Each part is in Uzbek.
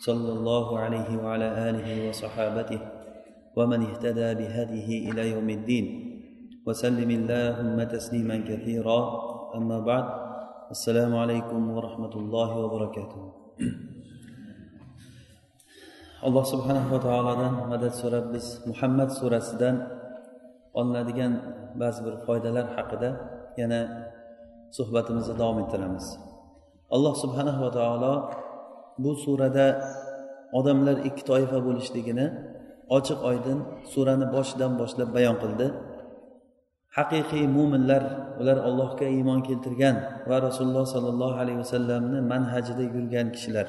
صلى الله عليه وعلى آله وصحابته ومن اهتدى بهديه إلى يوم الدين. وسلم اللهم تسليما كثيرا. أما بعد السلام عليكم ورحمة الله وبركاته. الله سبحانه وتعالى مدد سورة بس محمد سورة سدان قلنا ديان بعض الفائدة حقدا يعني صحبة مزدامي تلامس الله سبحانه وتعالى bu surada odamlar ikki toifa bo'lishligini ochiq oydin surani boshidan boshlab bayon qildi. Haqiqiy mo'minlar ular allohga iymon keltirgan va rasululloh sollallohu alayhi vasallamni manhajida yurgan kishilar.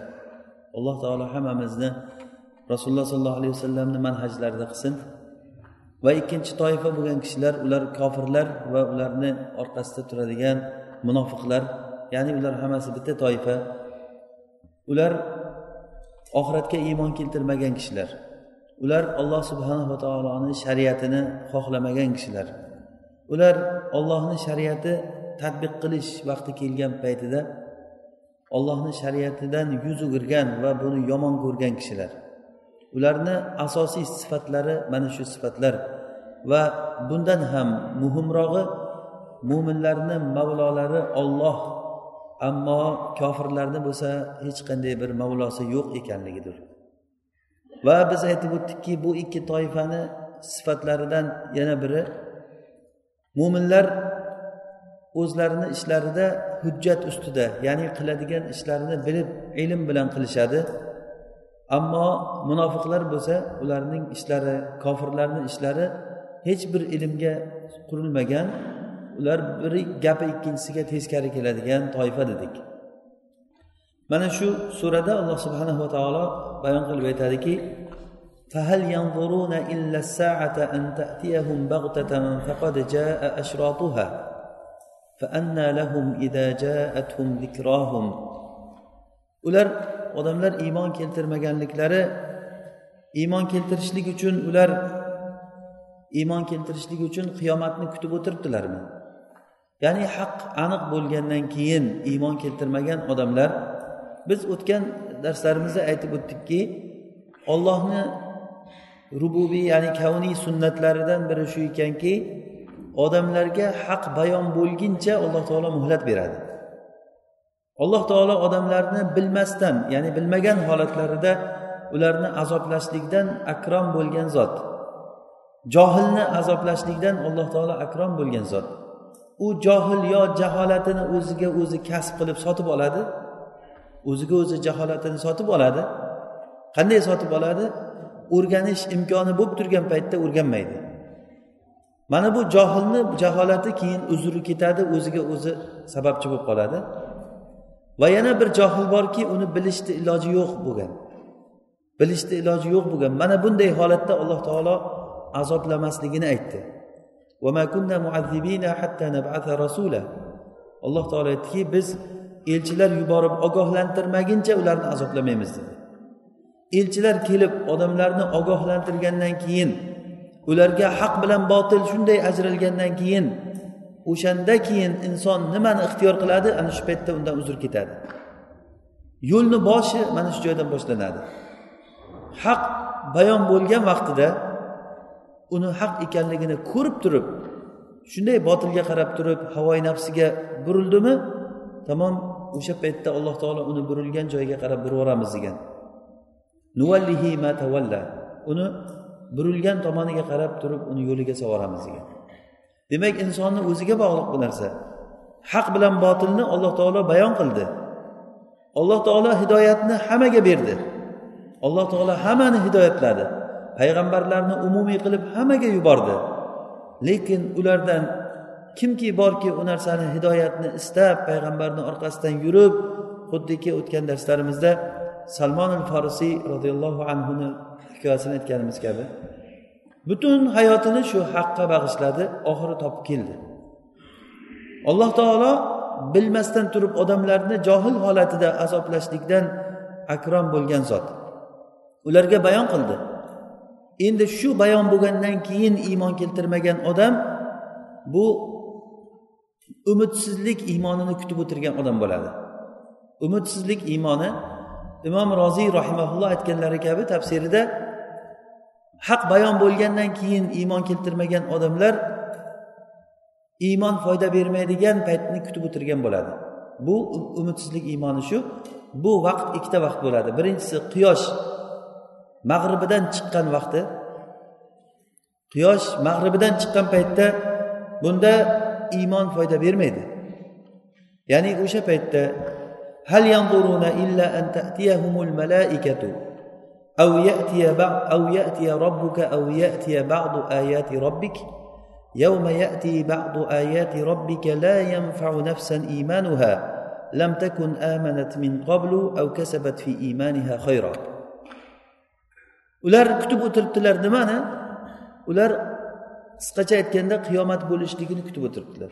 Alloh taolo hammamizni rasululloh sollallohu alayhi vasallamni manhajlarida qilsin. Va ikkinchi toifa bo'lgan kishilar ular kofirlar va ularni orqasida turadigan munofiqlar ya'ni ular hammasi bitta toifa ular oxiratga iymon keltirmagan kishilar. Ular alloh subhanava taoloni shariatini xohlamagan kishilar. Ular ollohni shariati tadbiq qilish vaqti kelgan paytida ollohni shariatidan yuz o'girgan va buni yomon ko'rgan kishilar. Ularni asosiy sifatlari mana shu sifatlar va bundan ham muhimrog'i mo'minlarni mavlolari olloh ammo kofirlarni bo'lsa hech qanday bir mavlosi yo'q ekanligidir. Va biz aytib o'tdikki bu ikki toifani sifatlaridan yana biri mo'minlar o'zlarini ishlarida hujjat ustida ya'ni qiladigan ishlarini bilib ilm bilan qilishadi. Ammo munofiqlar bo'lsa ularning ishlari kofirlarni ishlari hech bir ilmga qurilmagan. ular biri gapi ikkinchisiga teskari keladigan toifa dedik mana shu surada alloh subhanahu va taolo bayon qilib aytadiki فهل ينظرون إلا الساعة أن تأتيهم بغتة فقد جاء أشراطها فأنى لهم إذا جاءتهم ذكراهم ular odamlar iymon keltirmaganliklari iymon keltirishlik uchun ular iymon keltirishlik uchun qiyomatni kutib o'tiribdilarmi Ya'ni haq aniq bo'lgandan keyin iymon keltirmagan odamlar biz o'tgan darslarimizda aytib o'tdikki ollohni rububiy ya'ni kavniy sunnatlaridan biri shu ekanki odamlarga haq bayon bo'lguncha alloh taolo muhlat beradi. Alloh taolo odamlarni bilmasdan ya'ni bilmagan holatlarida ularni azoblashlikdan akrom bo'lgan zot johilni azoblashlikdan alloh taolo akrom bo'lgan zot. U johil yo jaholatini o'ziga o'zi kasb qilib sotib oladi. O'ziga o'zi jaholatini sotib oladi. Qanday sotib oladi? O'rganish imkoni bo'lib turgan paytda o'rganmaydi. Mana bu johilni jaholati keyin uzri ketadi o'ziga o'zi sababchi bo'lib qoladi. Va yana bir johil borki uni bilishni iloji yo'q bo'lgan. Bilishni iloji yo'q bo'lgan. Mana bunday holatda alloh taolo azoblamasligini aytdi. Alloh taolo aytdiki biz elchilar yuborib ogohlantirmaguncha ularni azoblamaymiz dedi. Elchilar kelib odamlarni ogohlantirgandan keyin ularga haq bilan botil shunday ajralgandan keyin o'shanda keyin inson nimani ixtiyor qiladi? Ana shu paytda undan uzr ketadi. Yo'lni boshi mana shu joydan boshlanadi. Haq bayon bo'lgan vaqtida uni haq ekanligini ko'rib turib shunday botilga qarab turib havoyi nafsiga burildimi tamom o'sha paytda alloh taolo uni burilgan joyiga qarab buraveramiz degan. Nuvallihi ma tavalla uni burilgan tomoniga qarab turib uni yo'liga solvoramiz degan. Demak insonni o'ziga bog'liq bu narsa. Haq bilan botilni alloh taolo bayon qildi. Alloh taolo hidoyatni hammaga berdi. Alloh taolo hammani hidoyatladi. Payg'ambarlarni umumiy qilib hammaga yubordi. Lekin ulardan kimki borki u narsani hidoyatni istab payg'ambarni orqasidan yurib xuddiki o'tgan darslarimizda salmon al forisiy roziyallohu anhuni hikoyasini aytganimiz kabi butun hayotini shu haqqa bag'ishladi oxiri topib keldi. Alloh taolo bilmasdan turib odamlarni johil holatida azoblashlikdan akrom bo'lgan zot. Ularga bayon qildi. Endi shu bayon bo'lgandan keyin iymon keltirmagan odam bu umidsizlik iymonini kutib o'tirgan odam bo'ladi. Umidsizlik iymoni imom roziy rahimaulloh aytganlari kabi tafsirida haq bayon bo'lgandan keyin iymon keltirmagan odamlar iymon foyda bermaydigan paytni kutib o'tirgan bo'ladi. Bu umidsizlik iymoni shu. Bu vaqt ikkita vaqt bo'ladi. Birinchisi quyosh mag'ribidan chiqqan vaqti quyosh mag'ribidan chiqqan paytda bunda iymon foyda bermaydi. Ya'ni o'sha paytda هل ينظرون إلا أن تأتيهم الملائكة أو يأتي بعض أو يأتي ربك أو يأتي بعض آيات ربك يوم يأتي بعض آيات ربك لا ينفع نفسا إيمانها لم تكن آمنت من قبل أو كسبت في إيمانها خيرا ular kutib o'tiribdilar. Nimani? Ular qisqacha aytganda qiyomat bo'lishligini kutib o'tiribdilar.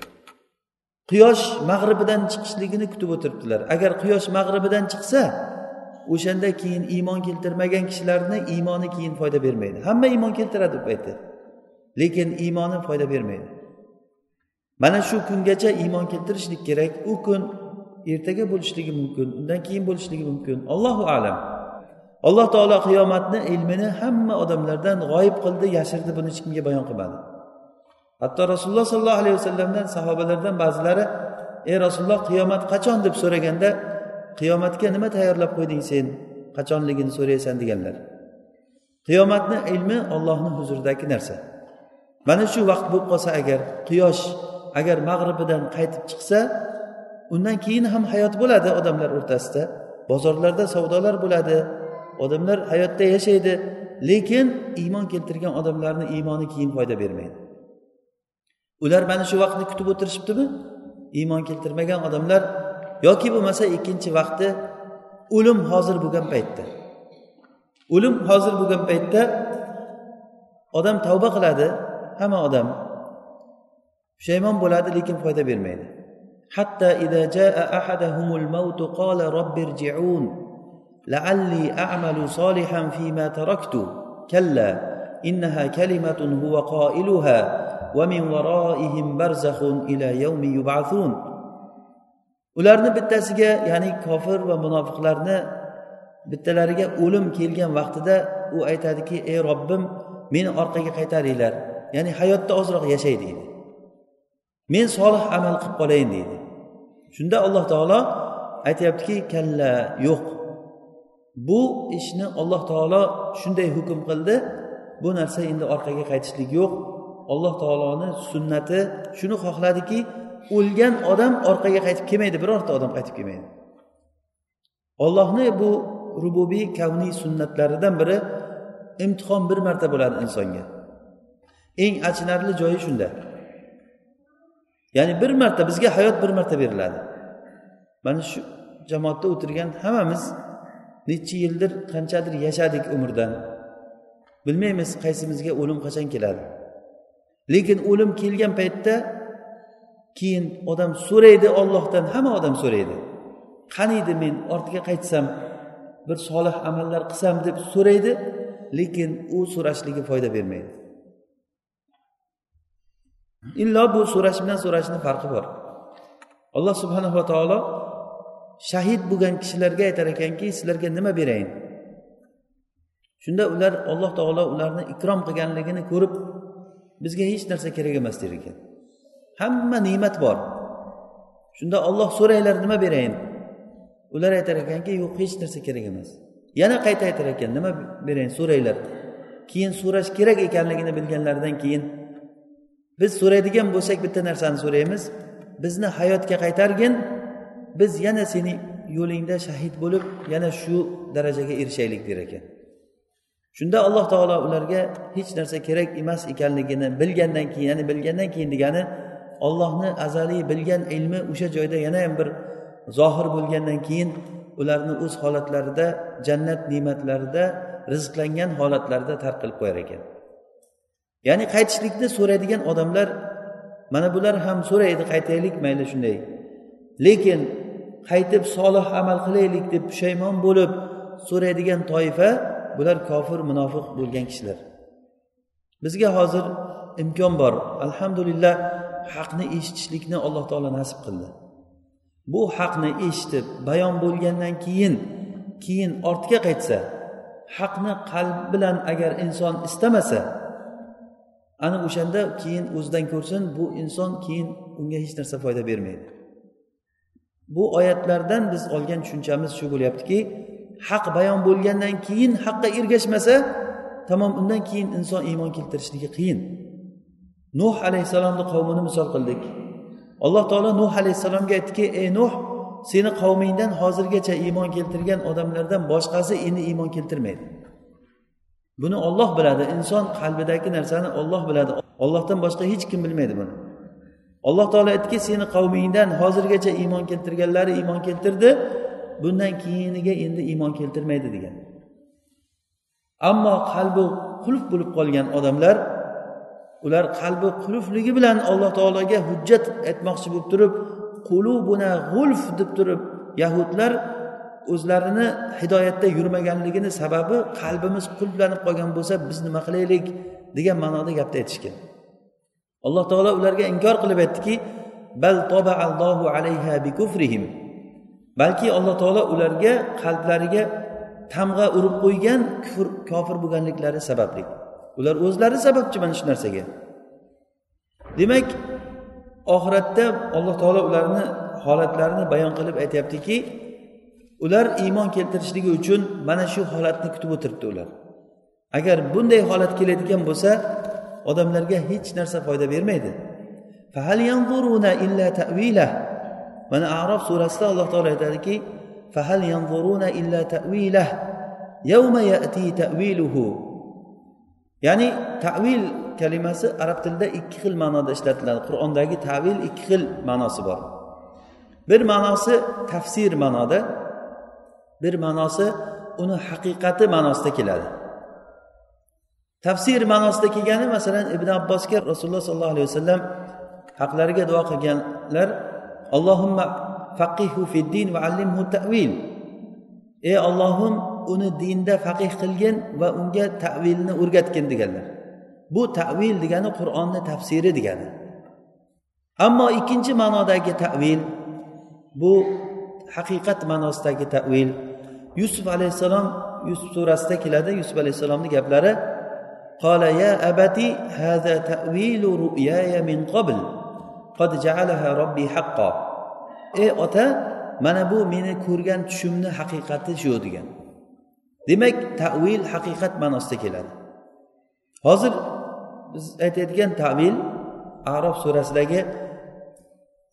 Quyosh mag'ribidan chiqishligini kutib o'tiribdilar. Agar quyosh mag'ribidan chiqsa o'shanda keyin iymon keltirmagan kishilarni iymoni keyin foyda bermaydi. Hamma iymon keltiradi deb paytda. Lekin iymoni foyda bermaydi. Mana shu kungacha iymon keltirishlik kerak. U kun ertaga bo'lishligi mumkin undan keyin bo'lishligi mumkin. Allohu alam. Alloh taolo qiyomatni ilmini hamma odamlardan g'oyib qildi yashirdi buni hech kimga bayon qilmadi. Hatto rasululloh sollallohu alayhi vasallamdan sahobalardan ba'zilari ey rasululloh qiyomat qachon? deb so'raganda qiyomatga nima tayyorlab qo'yding sen? Qachonligini so'raysan? deganlar. Qiyomatni ilmi ollohni huzuridagi narsa. Mana shu vaqt bo'lib qolsa agar quyosh agar mag'ribidan qaytib chiqsa undan keyin ham hayot bo'ladi odamlar o'rtasida. Bozorlarda savdolar bo'ladi. odamlar hayotda yashaydi lekin iymon keltirgan odamlarni iymoni keyin foyda bermaydi. Ular mana shu vaqtni kutib o'tirishibdimi? Iymon keltirmagan odamlar yoki bo'lmasa ikkinchi vaqti o'lim hozir bo'lgan paytda. O'lim hozir bo'lgan paytda odam tavba qiladi hamma odam pushaymon bo'ladi lekin foyda bermaydi. Hatto لعلي أعمل صالحا فيما تركت كلا إنها كلمة هو قائلها ومن ورائهم برزخ إلى يوم يبعثون ularni bittasiga ya'ni kofir va munofiqlarni bittalariga o'lim kelgan vaqtida u aytadiki ey robbim meni orqaga qaytaringlar ya'ni hayotda ozroq yashay deydi men solih amal qilib qolayin deydi shunda alloh taolo aytyaptiki kalla yo'q Bu ishni alloh taolo shunday hukm qildi. Bu narsa endi orqaga qaytishlik yo'q. Alloh taoloni sunnati shuni xohladiki o'lgan odam orqaga qaytib kelmaydi birorta odam qaytib kelmaydi. Ollohni bu rububiy kavniy sunnatlaridan biri imtihon bir marta bo'ladi insonga. Eng achinarli joyi shunda. Ya'ni bir marta bizga hayot bir marta beriladi. Mana shu jamoatda o'tirgan hammamiz necha yildir qanchadir yashadik umrdan. Bilmaymiz qaysimizga o'lim qachon keladi. Lekin o'lim kelgan paytda keyin odam so'raydi ollohdan hamma odam so'raydi. Qaniydi men ortga qaytsam bir solih amallar qilsam deb so'raydi lekin u so'rashligi foyda bermaydi. Illo bu so'rash bilan so'rashni farqi bor. Alloh subhanava taolo shahid bo'lgan kishilarga aytar ekanki sizlarga nima berayin? Shunda ular alloh taolo ularni ikrom qilganligini ko'rib bizga hech narsa kerak emas der ekan. Hamma ne'mat bor. Shunda olloh so'ranglar nima berayin? Ular aytar ekanki yo'q hech narsa kerak emas. Yana qayta aytar ekan nima berayin so'ranglar. Keyin so'rash kerak ekanligini bilganlaridan keyin biz so'raydigan bo'lsak bitta narsani so'raymiz. Bizni hayotga qaytargin biz yana seni yo'lingda shahid bo'lib yana shu darajaga erishaylik der ekan. Shunda alloh taolo ularga hech narsa kerak emas ekanligini bilgandan keyin ya'ni bilgandan keyin degani ollohni azaliy bilgan ilmi o'sha joyda yana ham bir zohir bo'lgandan keyin ularni o'z holatlarida jannat ne'matlarida rizqlangan holatlarida tark qilib qo'yar ekan. Ya'ni qaytishlikni so'raydigan odamlar mana bular ham so'raydi qaytaylik mayli shunday. Lekin qaytib solih amal qilaylik deb pushaymon bo'lib so'raydigan toifa bular kofir munofiq bo'lgan kishilar. Bizga hozir imkon bor. Alhamdulillah haqni eshitishlikni alloh taolo nasib qildi. Bu haqni eshitib bayon bo'lgandan keyin keyin ortga qaytsa haqni qalb bilan agar inson istamasa ana o'shanda keyin o'zidan ko'rsin bu inson keyin unga hech narsa foyda bermaydi. Bu oyatlardan biz olgan tushunchamiz shu bo'lyaptiki haq bayon bo'lgandan keyin haqqa ergashmasa tamom undan keyin inson iymon keltirishligi qiyin. Nuh alayhissalomni qavmini misol qildik. Alloh taolo nuh alayhissalomga aytdiki ey nuh seni qavmingdan hozirgacha iymon keltirgan odamlardan boshqasi endi iymon keltirmaydi. Buni olloh biladi. Inson qalbidagi narsani olloh biladi. Ollohdan boshqa hech kim bilmaydi buni. Alloh taolo aytdiki seni qavmingdan hozirgacha iymon keltirganlari iymon keltirdi bundan keyiniga endi iymon keltirmaydi degan. Ammo qalbi qulf bo'lib qolgan odamlar ular qalbi qulfligi bilan alloh taologa hujjat aytmoqchi bo'lib turib qulubuna g'ulf deb turib yahudlar o'zlarini hidoyatda yurmaganligini sababi qalbimiz qulflanib qolgan bo'lsa biz nima qilaylik degan ma'noda gapni aytishgan. Alloh taolo ularga inkor qilib aytdiki bal allohu alayha bikufrihim. Balki alloh taolo ularga qalblariga tamg'a urib qo'ygan kufr kofir bo'lganliklari sababli. Ular o'zlari sababchi mana shu narsaga. Demak oxiratda alloh taolo ularni holatlarini bayon qilib aytyaptiki ular iymon keltirishligi uchun mana shu holatni kutib o'tiribdi ular. Agar bunday holat keladigan bo'lsa odamlarga hech narsa foyda bermaydi. Yanzuruna illa mana arof surasida alloh taolo aytadiki fahal yanzuruna illa tavilah yawma yati taviluhu ya'ni tavil kalimasi arab tilida ikki xil ma'noda ishlatiladi. Qur'ondagi tavil ikki xil ma'nosi bor. Bir ma'nosi tafsir ma'noda bir ma'nosi uni haqiqati ma'nosida keladi. Tafsir ma'nosida kelgani masalan ibn abbosga rasululloh sollallohu alayhi vasallam haqlariga duo qilganlar allohimma faqihu fiddin va allimhu tavil ey ollohim uni dinda faqih qilgin va unga tavilni o'rgatgin deganlar. Bu tavil degani qur'onni tafsiri degani. Ammo ikkinchi ma'nodagi tavil bu haqiqat ma'nosidagi tavil yusuf alayhissalom yusuf surasida keladi. Yusuf alayhissalomni gaplari قال يا أبت هذا تأويل رؤياي من قبل قد جعلها ربي حقا ey ota mana bu meni ko'rgan tushimni haqiqati shu degan demak tavil haqiqat ma'nosida keladi hozir biz aytayotgan tavil arof surasidagi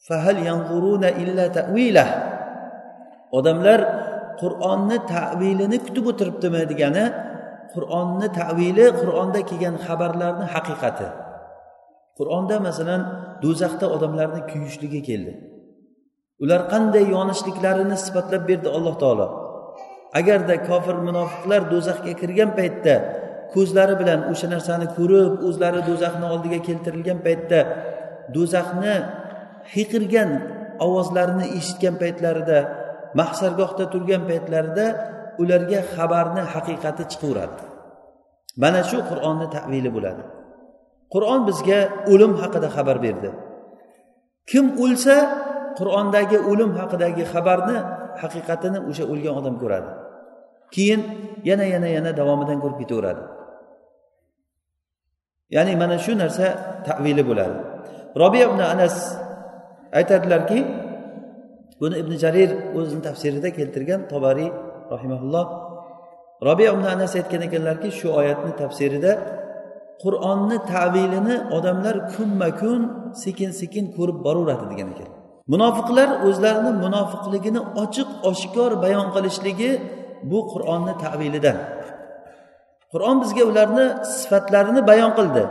fahal yanzuruna illa tavilah odamlar qur'onni tavilini kutib o'tiribdimi degani qur'onni tavili qur'onda kelgan xabarlarni haqiqati. Qur'onda masalan do'zaxda odamlarni kuyishligi keldi. Ular qanday yonishliklarini sifatlab berdi alloh taolo. Agarda kofir munofiqlar do'zaxga kirgan paytda ko'zlari bilan o'sha narsani ko'rib o'zlari do'zaxni oldiga keltirilgan paytda do'zaxni hiqirgan ovozlarini eshitgan paytlarida mahsargohda turgan paytlarida ularga xabarni haqiqati chiqaveradi. Mana shu qur'onni tavili bo'ladi. Qur'on bizga o'lim haqida xabar berdi. Kim o'lsa qur'ondagi o'lim haqidagi xabarni haqiqatini o'sha o'lgan odam ko'radi. Keyin yana yana yana davomidan ko'rib ketaveradi. Ya'ni mana shu narsa tavili bo'ladi. Robiya ibn anas aytadilarki buni ibn jarir o'zini tafsirida keltirgan tobariy rahimaulloh robiya ibn anas aytgan ekanlarki shu oyatni tafsirida qur'onni tavilini odamlar kunma kun sekin sekin ko'rib boraveradi degan ekan. Munofiqlar o'zlarini munofiqligini ochiq oshkor bayon qilishligi bu qur'onni tavilidan. Qur'on bizga ularni sifatlarini bayon qildi.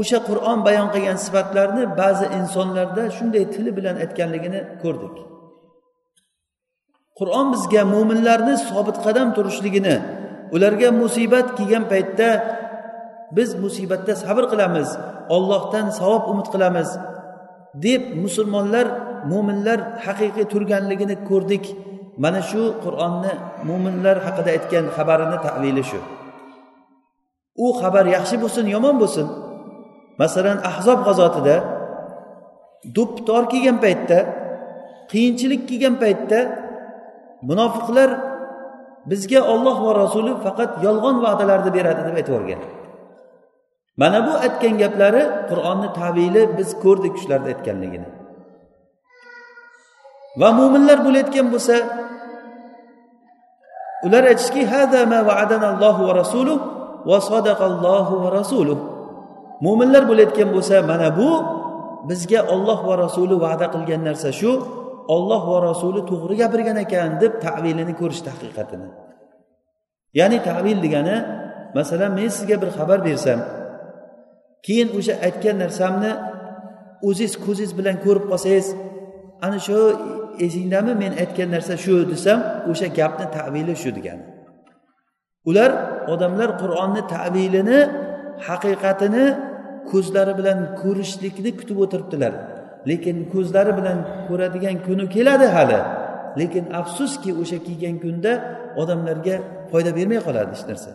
O'sha qur'on bayon qilgan sifatlarni ba'zi insonlarda shunday tili bilan aytganligini ko'rdik. Qur'on bizga mo'minlarni sobit qadam turishligini ularga musibat kelgan paytda biz musibatda sabr qilamiz ollohdan savob umid qilamiz deb musulmonlar mo'minlar haqiqiy turganligini ko'rdik. Mana shu qur'onni mo'minlar haqida aytgan xabarini tavili shu. U xabar yaxshi bo'lsin yomon bo'lsin. Masalan ahzob g'azotida do'ppi kelgan paytda qiyinchilik kelgan paytda munofiqlar bizga olloh va rasuli faqat yolg'on va'dalarni beradi deb aytib yuborgan mana bu aytgan gaplari qur'onni tavili biz ko'rdik shularni aytganligini. Va mo'minlar bo'layotgan bo'lsa ular aytishki va va va mo'minlar bo'layotgan bo'lsa mana bu bizga olloh va rasuli va'da qilgan narsa shu. Olloh va rasuli to'g'ri gapirgan ekan deb tavilini ko'rishdi haqiqatini ya'ni tavil degani masalan men sizga bir xabar bersam keyin o'sha aytgan narsamni o'zingiz ko'zingiz bilan ko'rib qolsangiz ana shu esingdami men aytgan narsa shu desam o'sha gapni tavili shu degani. Ular odamlar qur'onni tavilini haqiqatini ko'zlari bilan ko'rishlikni kutib o'tiribdilar. lekin ko'zlari bilan ko'radigan kuni keladi hali lekin afsuski o'sha kelgan kunda odamlarga foyda bermay qoladi hech narsa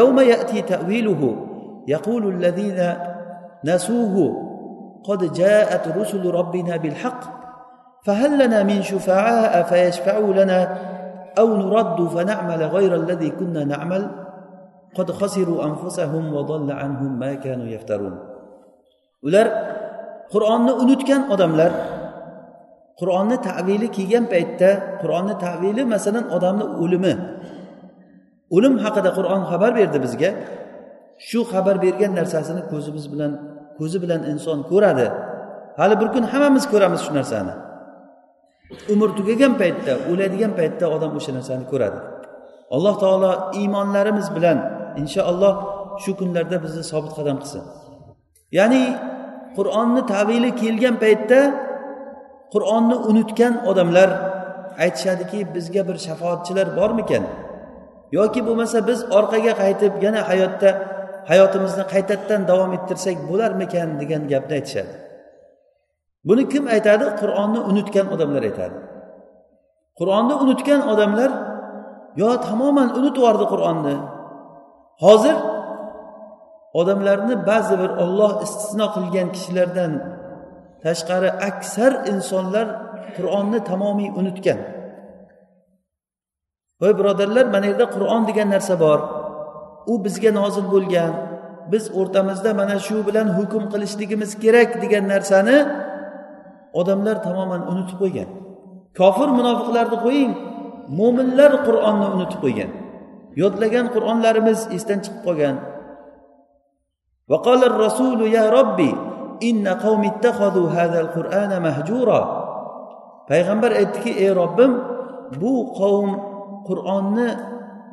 يوم يأتي تأويله يقول الذين نسوه قد جاءت رسل ربنا بالحق فهل لنا من شفعاء فيشفعوا لنا أو نرد فنعمل غير الذي كنا نعمل قد خسروا أنفسهم وضل عنهم ما كانوا يفترون ular qur'onni unutgan odamlar. Qur'onni tavili kelgan paytda qur'onni tavili masalan odamni o'limi. O'lim haqida qur'on xabar berdi bizga. Shu xabar bergan narsasini ko'zimiz bilan ko'zi bilan inson ko'radi. Hali bir kun hammamiz ko'ramiz shu narsani. Umr tugagan paytda o'ladigan paytda odam o'sha narsani ko'radi. Alloh taolo iymonlarimiz bilan inshaalloh shu kunlarda bizni sobit qadam qilsin. Ya'ni qur'onni tavili kelgan paytda qur'onni unutgan odamlar aytishadiki bizga bir shafoatchilar bormikan? Yoki bo'lmasa biz orqaga qaytib yana hayotda hayotimizni qaytadan davom ettirsak bo'larmikan degan gapni aytishadi. Buni kim aytadi? Qur'onni unutgan odamlar aytadi. Qur'onni unutgan odamlar yo tamoman unutib yubordi qur'onni. Hozir odamlarni ba'zi bir olloh istisno qilgan kishilardan tashqari aksar insonlar qur'onni tamomiy unutgan. Voy birodarlar mana yerda qur'on degan narsa bor. U bizga nozil bo'lgan. Biz o'rtamizda mana shu bilan hukm qilishligimiz kerak degan narsani odamlar tamoman unutib qo'ygan. Kofir munofiqlarni qo'ying mo'minlar qur'onni unutib qo'ygan. Yodlagan qur'onlarimiz esdan chiqib qolgan. وقال الرسول يا ربي إن قوم اتخذوا هذا القرآن مهجورا payg'ambar aytdiki ey robbim bu qavm qur'onni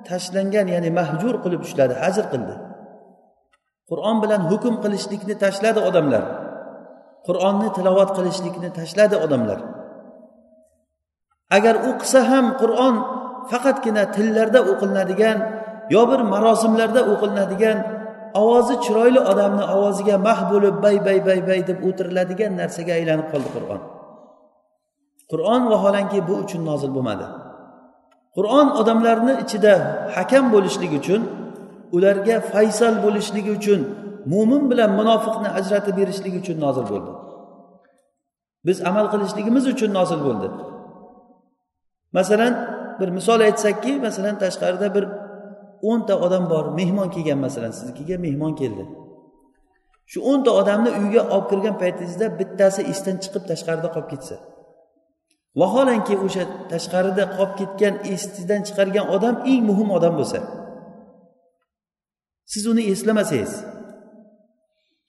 tashlangan ya'ni mahjur qilib ushladi hajr qildi qur'on bilan hukm qilishlikni tashladi odamlar qur'onni tilovat qilishlikni tashladi odamlar agar o'qisa ham qur'on faqatgina tillarda o'qilinadigan yo bir marosimlarda o'qilinadigan ovozi chiroyli odamni ovoziga mah bo'lib bay bay bay bay deb o'tiriladigan narsaga aylanib qoldi qur'on. Qur'on vaholanki bu uchun nozil bo'lmadi. Qur'on odamlarni ichida hakam bo'lishligi uchun ularga faysal bo'lishligi uchun mo'min bilan munofiqni ajratib berishligi uchun nozil bo'ldi. Biz amal qilishligimiz uchun nozil bo'ldi. Masalan bir misol aytsakki masalan tashqarida bir o'nta odam bor mehmon kelgan masalan siznikiga mehmon keldi. Shu o'nta odamni uyga olib kirgan paytingizda bittasi esdan chiqib tashqarida qolib ketsa. Vaholanki o'sha tashqarida qolib ketgan esidan chiqargan odam eng muhim odam bo'lsa. Siz uni eslamasangiz.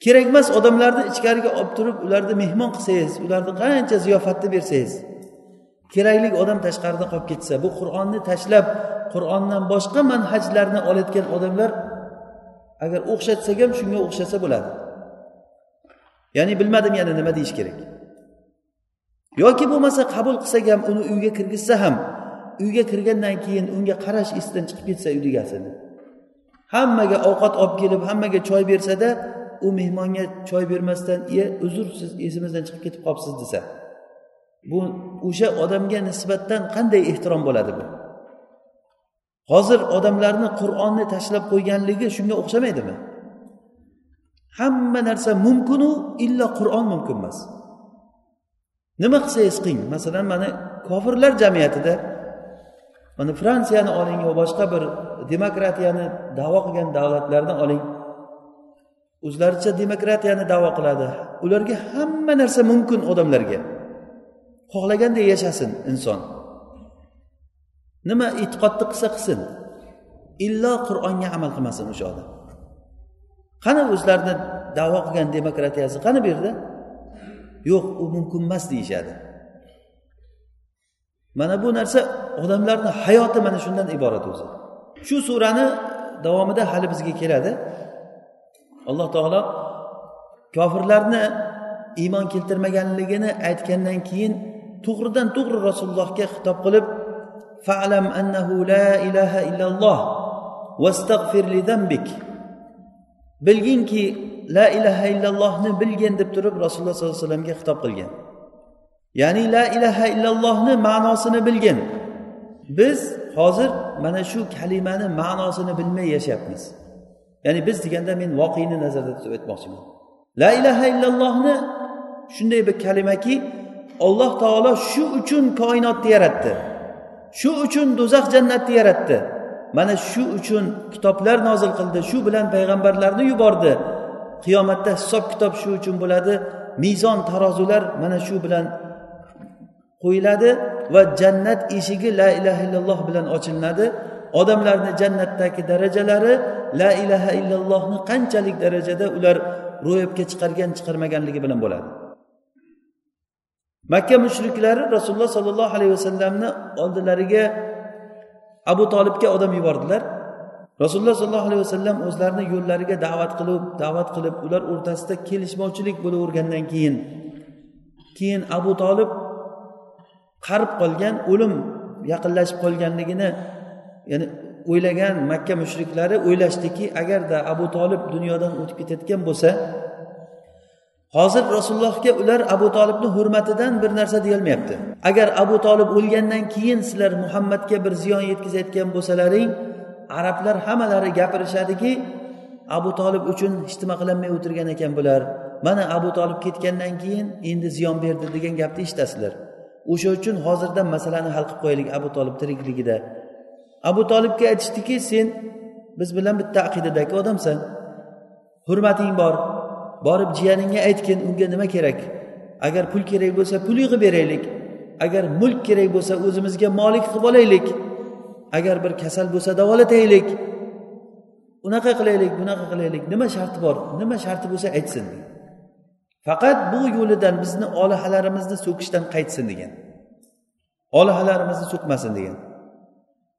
Kerakmas odamlarni ichkariga olib turib ularni mehmon qilsangiz ularni qancha ziyofatni bersangiz. Kerakli odam tashqarida qolib ketsa bu qur'onni tashlab qur'ondan boshqa manhajlarni olayotgan odamlar agar o'xshatsak ham shunga o'xshasa bo'ladi. Ya'ni bilmadim yana nima deyish kerak. Yoki bo'lmasa qabul qilsak ham uni uyga kirgizsa ham uyga kirgandan keyin unga qarash esidan chiqib ketsa uyni egasini hammaga ovqat olib kelib hammaga choy bersada u mehmonga choy bermasdan e uzr siz esimizdan chiqib ketib qolibsiz desa. Bu o'sha odamga nisbatan qanday ehtirom bo'ladi bu? Hozir odamlarni qur'onni tashlab qo'yganligi shunga o'xshamaydimi? Hamma narsa mumkinu illo qur'on mumkin emas. Nima qilsangiz qiling masalan mana kofirlar jamiyatida mana fransiyani oling yo boshqa bir demokratiyani davo qilgan davlatlarni oling. O'zlaricha demokratiyani davo qiladi. Ularga hamma narsa mumkin odamlarga. Xohlaganday yashasin inson. Nima e'tiqodni qilsa qilsin. Illo qur'onga amal qilmasin o'sha odam. Qani o'zlarini davo qilgan demokratiyasi qani bu yerda? Yo'q u mumkin emas deyishadi. Mana bu narsa odamlarni hayoti mana shundan iborat o'zi. Shu surani davomida hali bizga keladi. Alloh taolo kofirlarni iymon keltirmaganligini aytgandan keyin to'g'ridan to'g'ri rasulullohga xitob qilib fa'lam annahu la ilaha illalloh vastag'fir li zambik bilginki la ilaha illallohni bilgin deb turib rasululloh sollallohu alayhi vasallamga xitob qilgan. Ya'ni la ilaha illallohni ma'nosini bilgin. Biz hozir mana shu kalimani ma'nosini bilmay yashayapmiz. Ya'ni biz deganda men voqeni nazarda tutib aytmoqchiman. La ilaha illallohni shunday bir kalimaki olloh taolo shu uchun koinotni yaratdi. Shu uchun do'zax jannatni yaratdi. Mana shu uchun kitoblar nozil qildi. Shu bilan payg'ambarlarni yubordi. Qiyomatda hisob kitob shu uchun bo'ladi. Mezon tarozular mana shu bilan qo'yiladi va jannat eshigi la ilaha illalloh bilan ochilinadi odamlarni jannatdagi darajalari la ilaha illallohni qanchalik darajada ular ro'yobga chiqargan chiqarmaganligi bilan bo'ladi. Makka mushriklari rasululloh sollallohu alayhi vasallamni oldilariga abu tolibga odam yubordilar. Rasululloh sollallohu alayhi vasallam o'zlarini yo'llariga da'vat qilib da'vat qilib ular o'rtasida kelishmovchilik bo'lavergandan keyin keyin abu tolib qarib qolgan o'lim yaqinlashib qolganligini ya'ni o'ylagan makka mushriklari o'ylashdiki agarda abu tolib dunyodan o'tib ketayotgan bo'lsa hozir rasulullohga ular abu tolibni hurmatidan bir narsa deyolmayapti. Agar abu tolib o'lgandan keyin sizlar muhammadga bir ziyon yetkazayotgan bo'lsalaring arablar hammalari gapirishadiki abu tolib uchun hech nima qilolmay o'tirgan ekan bular. Mana abu tolib ketgandan keyin endi ziyon berdi degan gapni eshitasizlar. O'sha uchun hozirdan masalani hal qilib qo'yaylik abu tolib tirikligida. Abu tolibga aytishdiki sen biz bilan bitta aqidadagi odamsan. Hurmating bor. Borib jiyaningga aytgin unga nima kerak? Agar pul kerak bo'lsa pul yig'ib beraylik. Agar mulk kerak bo'lsa o'zimizga molik qilib olaylik. Agar bir kasal bo'lsa davolataylik. Unaqa qilaylik bunaqa qilaylik. Nima sharti bor? Nima sharti bo'lsa aytsin. Faqat bu yo'lidan bizni olihalarimizni so'kishdan qaytsin degan. Olihalarimizni so'kmasin degan.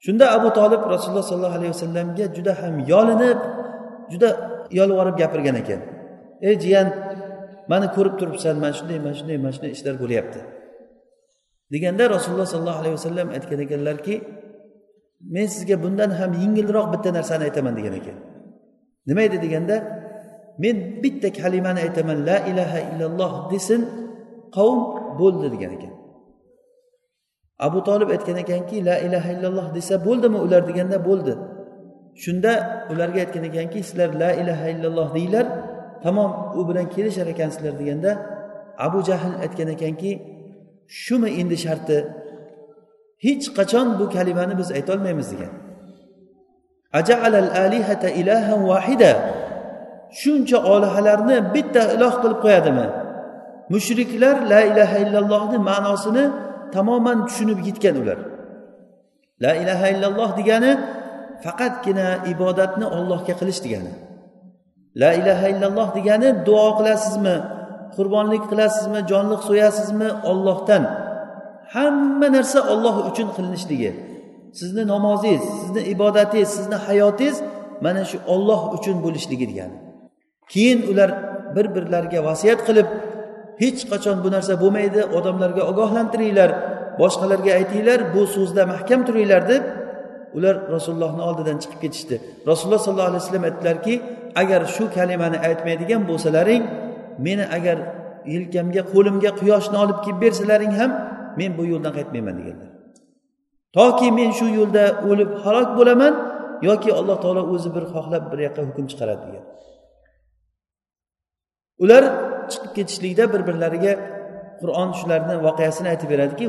Shunda abu tolib rasululloh sollallohu alayhi vasallamga juda ham yolinib juda yolvorib gapirgan ekan. Ey jiyan mani ko'rib turibsan mana shunday mana shunday mana shunday ishlar bo'lyapti. Deganda rasululloh sollallohu alayhi vasallam aytgan ekanlarki men sizga bundan ham yengilroq bitta narsani aytaman degan ekan. Nima edi deganda men bitta kalimani aytaman la ilaha illalloh desin qavm bo'ldi degan ekan. Abu tolib aytgan ekanki la ilaha illalloh desa bo'ldimi ular deganda bo'ldi. Shunda ularga aytgan ekanki sizlar la ilaha illalloh deyglar tamom u bilan kelishar ekansizlar deganda abu jahl aytgan ekanki shumi endi sharti? Hech qachon bu kalimani biz aytolmaymiz degan. Shuncha olihalarni bitta iloh qilib qo'yadimi? Mushriklar la ilaha illallohni ma'nosini tamoman tushunib yetgan ular. La ilaha illalloh degani faqatgina ibodatni ollohga qilish degani. La ilaha illalloh degani duo qilasizmi qurbonlik qilasizmi jonliq so'yasizmi? Ollohdan hamma narsa olloh uchun qilinishligi. Sizni namozingiz sizni ibodatingiz sizni hayotingiz mana shu olloh uchun bo'lishligi degani. Keyin ular bir birlariga vasiyat qilib hech qachon bu narsa bo'lmaydi odamlarga ogohlantiringlar boshqalarga aytinglar bu so'zda mahkam turinglar deb ular rasulullohni oldidan chiqib ketishdi. Rasululloh sollallohu alayhi vasallam aytdilarki agar shu kalimani aytmaydigan bo'lsalaring meni agar yelkamga qo'limga quyoshni olib kelib bersalaring ham men bu yo'ldan qaytmayman deganlar. Toki men shu yo'lda o'lib halok bo'laman yoki alloh taolo o'zi bir xohlab bir yoqqa hukm chiqaradi degan. Ular chiqib ketishlikda bir birlariga qur'on shularni voqeasini aytib beradiki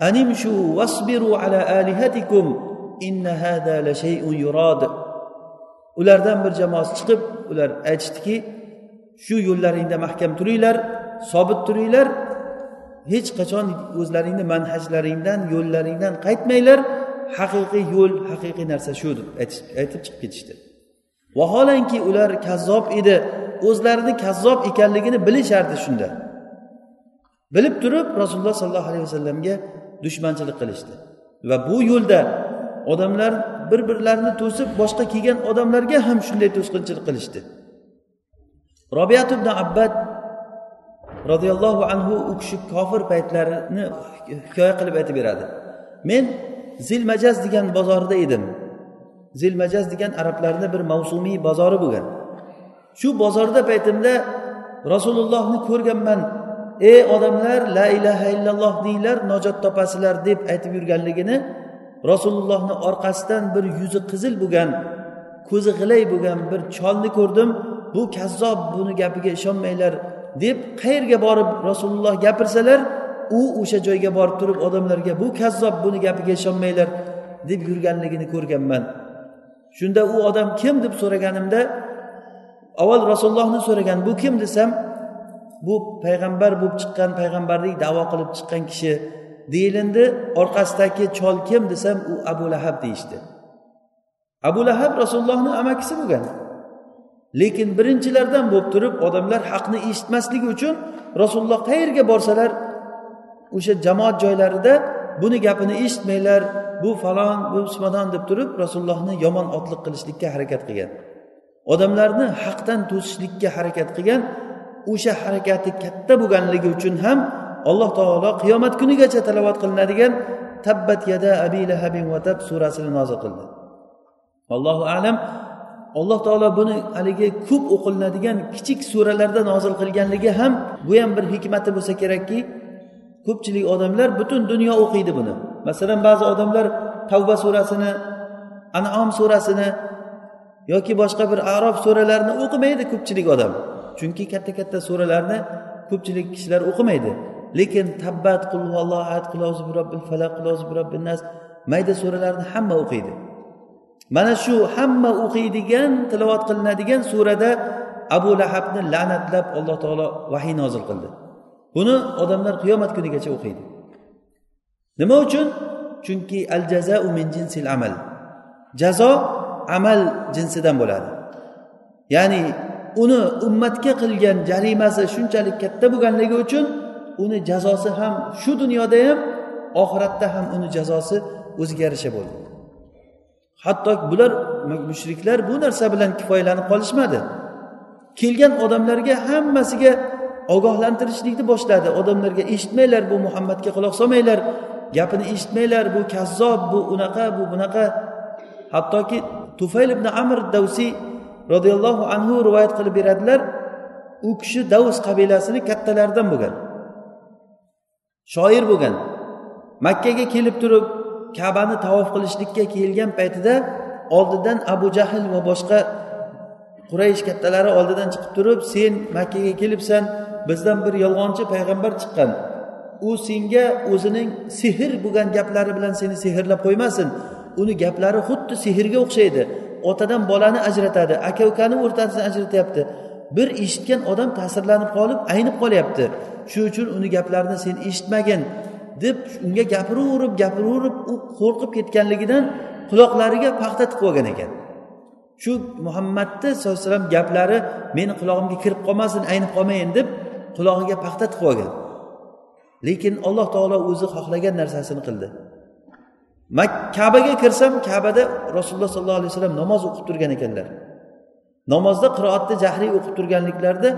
animshu vasbiru ala alihatikum inna hada la shay'un yurad ulardan bir jamoasi chiqib ular aytishdiki shu yo'llaringda mahkam turinglar sobit turinglar hech qachon o'zlaringni manhajlaringdan yo'llaringdan qaytmanglar. Haqiqiy yo'l haqiqiy narsa shu deb aytib chiqib ketishdi. Vaholanki ular kazzob edi o'zlarini kazzob ekanligini bilishardi shunda. Bilib turib rasululloh sollallohu alayhi vasallamga dushmanchilik qilishdi. Va bu yo'lda odamlar bir birlarini to'sib boshqa kelgan odamlarga ham shunday to'sqinchilik qilishdi. Robiyat ibn abbad roziyallohu anhu u kishi kofir paytlarini hikoya qilib aytib beradi. Men zilmajaz degan bozorda edim. Zilmajaz degan arablarni bir mavsumiy bozori bo'lgan. Shu bozorda paytimda rasulullohni ko'rganman. Ey odamlar la ilaha illalloh denglar najot topasizlar deb aytib yurganligini rasulullohni orqasidan bir yuzi qizil bo'lgan ko'zi g'ilay bo'lgan bir cholni ko'rdim. Bu kazzob buni gapiga ishonmanglar deb qayerga borib rasululloh gapirsalar u o'sha joyga borib turib odamlarga bu kazzob buni gapiga ishonmanglar deb yurganligini ko'rganman. Shunda u odam kim deb so'raganimda avval rasulullohni so'ragan bu kim? desam bu payg'ambar bo'lib chiqqan payg'ambarlik davo qilib chiqqan kishi deyilindi. Orqasidagi chol kim desam u abu lahab deyishdi. Abu lahab rasulullohni amakisi bo'lgan. Lekin birinchilardan bo'lib turib odamlar haqni eshitmasligi uchun rasululloh qayerga borsalar o'sha jamoat joylarida buni gapini eshitmanglar bu falon bu pismadon deb turib rasulullohni yomon otliq qilishlikka harakat qilgan. Odamlarni haqdan to'sishlikka harakat qilgan o'sha harakati katta bo'lganligi uchun ham alloh taolo qiyomat kunigacha talovat qilinadigan tabbat yada abi lahabin vatab surasini nozil qildi. Allohu alam alloh taolo buni haligi ko'p o'qilinadigan kichik suralarda nozil qilganligi ham bu ham bir hikmati bo'lsa kerakki ko'pchilik odamlar butun dunyo o'qiydi buni. Masalan ba'zi odamlar tavba surasini anom surasini yoki boshqa bir arof suralarini o'qimaydi ko'pchilik odam. Chunki katta katta suralarni ko'pchilik kishilar o'qimaydi. Lekin tabbat qul ahad qul robbil falaq qul robbin nas mayda suralarni hamma o'qiydi. Mana shu hamma o'qiydigan tilovat qilinadigan surada abu lahabni la'natlab alloh taolo vahiy nozil qildi. Buni odamlar qiyomat kunigacha o'qiydi. Nima uchun? Chunki al jazau min jinsil amal. Jazo amal jinsidan bo'ladi. Ya'ni uni ummatga qilgan jarimasi shunchalik katta bo'lganligi uchun uni jazosi ham shu dunyoda ham oxiratda ham uni jazosi o'ziga yarasha bo'ldi. Hatto bular mushriklar bu narsa bilan kifoyalanib qolishmadi. Kelgan odamlarga hammasiga ogohlantirishlikni boshladi. Odamlarga eshitmanglar bu muhammadga quloq solmanglar gapini eshitmanglar bu kazzob bu unaqa bu bunaqa. Hattoki tufayl ibn amr davsiy roziyallohu anhu rivoyat qilib beradilar u kishi davs qabilasini kattalaridan bo'lgan. Shoir bo'lgan. Makkaga kelib turib kabani tavof qilishlikka kelgan paytida oldidan abu jahl va boshqa quraysh kattalari oldidan chiqib turib sen makkaga kelibsan bizdan bir yolg'onchi payg'ambar chiqqan. U senga o'zining sehr bo'lgan gaplari bilan seni sehrlab qo'ymasin. Uni gaplari xuddi sehrga o'xshaydi. Otadan bolani ajratadi aka ukani o'rtasidan ajratyapti. Bir eshitgan odam ta'sirlanib qolib aynib qolyapti. Shuning uchun uni gaplarini sen eshitmagin deb unga gapiraverib gapiraverib u qo'rqib ketganligidan quloqlariga paxta tiqib olgan ekan. Shu muhammadni sallallohu alayhi vasallam gaplari meni qulog'imga kirib qolmasin aynib qolmayin deb qulog'iga paxta tiqib olgan. Lekin alloh taolo o'zi xohlagan narsasini qildi. Kabaga kirsam kabada rasululloh sollallohu alayhi vasallam namoz o'qib turgan ekanlar. Namozda qiroatni jahriy o'qib turganliklarida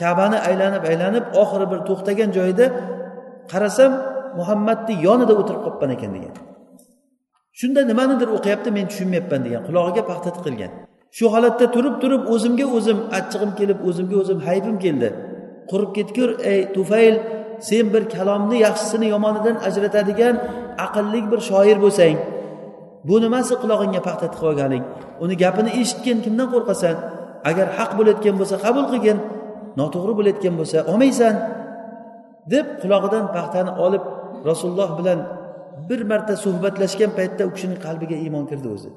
kabani aylanib aylanib oxiri bir to'xtagan joyida qarasam muhammadni yonida o'tirib qolibman ekan degan. Shunda nimanidir o'qiyapti men tushunmayapman degan qulog'iga paxta tiqilgan. Shu holatda turib turib o'zimga o'zim achchig'im kelib o'zimga o'zim haybim keldi. Qurib ketgur ey tufayl sen bir kalomni yaxshisini yomonidan ajratadigan aqlli bir shoir bo'lsang bu nimasi qulog'ingga paxta tiqib olganing uni gapini eshitgin kimdan qo'rqasan? Agar haq bo'layotgan bo'lsa qabul qilgin noto'g'ri bo'layotgan bo'lsa olmaysan deb qulog'idan paxtani olib rasululloh bilan bir marta suhbatlashgan paytda u kishini qalbiga iymon kirdi o'zi.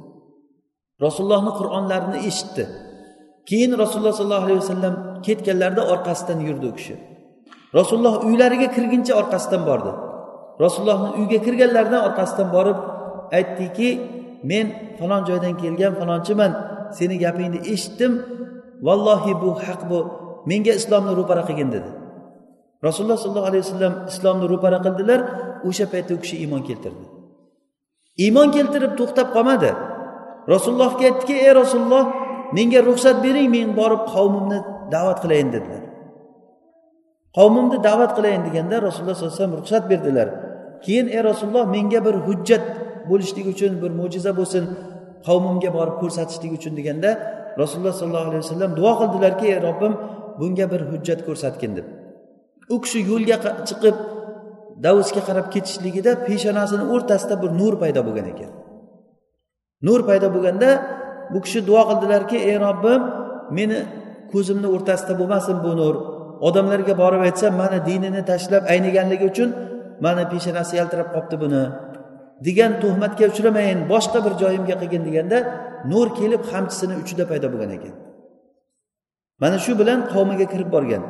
Rasulullohni qur'onlarini eshitdi. Keyin rasululloh sollallohu alayhi vasallam ketganlarida orqasidan yurdi u kishi. Rasululloh uylariga kirguncha orqasidan bordi. Rasulullohni uyiga kirganlaridan orqasidan borib aytdiki men falon joydan kelgan falonchiman. Seni gapingni eshitdim. Vallohi bu haq bu. Menga islomni ro'para qilgin dedi. Rasululloh sollallohu alayhi vasallam islomni ro'para qildilar. O'sha paytda u kishi iymon keltirdi. Iymon keltirib to'xtab qolmadi. Rasulullohga aytdiki ey rasululloh menga ruxsat bering men borib qavmimni da'vat qilayin dedilar. Qavmimni da'vat qilayin deganda rasululloh sallallohu alayhi vasallam ruxsat berdilar. Keyin ey rasululloh menga bir hujjat bo'lishligi uchun bir mo'jiza bo'lsin qavmimga borib ko'rsatishlik uchun deganda rasululloh sollallohu alayhi vasallam duo qildilarki ey robbim bunga bir hujjat ko'rsatgin deb. U kishi yo'lga chiqib davusga qarab ketishligida peshonasini o'rtasida bir nur paydo bo'lgan ekan. Nur paydo bo'lganda bu kishi duo qildilarki ey robbim meni ko'zimni o'rtasida bo'lmasin bu nur. Odamlarga borib aytsa mani dinini tashlab ayniganligi uchun mani peshonasi yaltirab qolibdi buni. degan tuhmatga uchramayin boshqa bir joyimga qilgin deganda nur kelib qamchisini uchida paydo bo'lgan ekan. Mana shu bilan qavmiga kirib borgan.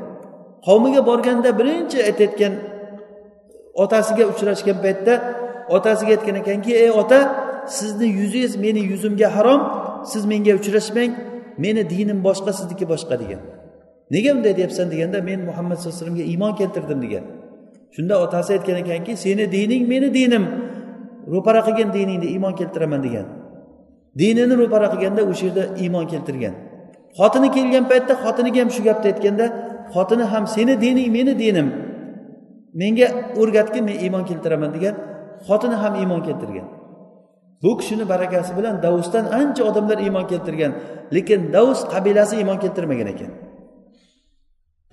Qavmiga borganda birinchi aytayotgan otasiga uchrashgan paytda otasiga aytgan ekanki ey ota sizni yuzingiz meni yuzimga harom siz menga uchrashmang meni dinim boshqa sizniki boshqa degan. Nega bunday deyapsan deganda men muhammad sallallohu alayhi vasallamga iymon keltirdim degan. Shunda otasi aytgan ekanki seni dining meni dinim. Ro'para qilgin diningni iymon keltiraman degan. Dinini ro'para qilganda o'sha yerda iymon keltirgan. Xotini kelgan paytda xotiniga ham shu gapni aytganda xotini ham seni dining meni dinim. Menga o'rgatgin men iymon keltiraman degan xotini ham iymon keltirgan. Bu kishini barakasi bilan davusdan ancha odamlar iymon keltirgan. Lekin davus qabilasi iymon keltirmagan ekan.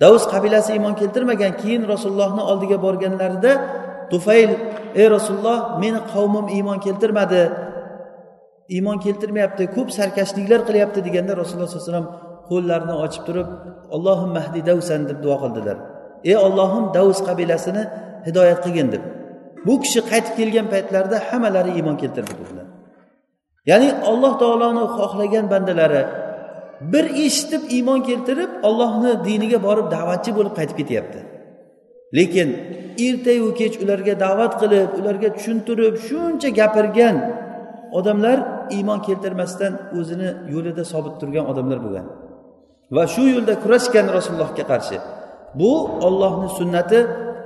Davus qabilasi iymon keltirmagan keyin rasulullohni oldiga borganlarida tufayl ey rasululloh meni qavmim iymon keltirmadi iymon keltirmayapti ko'p sarkashliklar qilyapti deganda rasululloh sallallohu alayhi vasallam qo'llarini ochib turib allohim mahdi davsan deb duo qildilar. Ey ollohim davus qabilasini hidoyat qilgin deb. Bu kishi qaytib kelgan paytlarida hammalari iymon keltirdi dedilar. Ya'ni alloh taoloni xohlagan bandalari bir eshitib iymon keltirib ollohni diniga borib da'vatchi bo'lib qaytib ketyapti. Lekin ertayu kech ularga da'vat qilib ularga tushuntirib shuncha gapirgan odamlar iymon keltirmasdan o'zini yo'lida sobit turgan odamlar bo'lgan. Va shu yo'lda kurashgan rasulullohga qarshi bu ollohni sunnati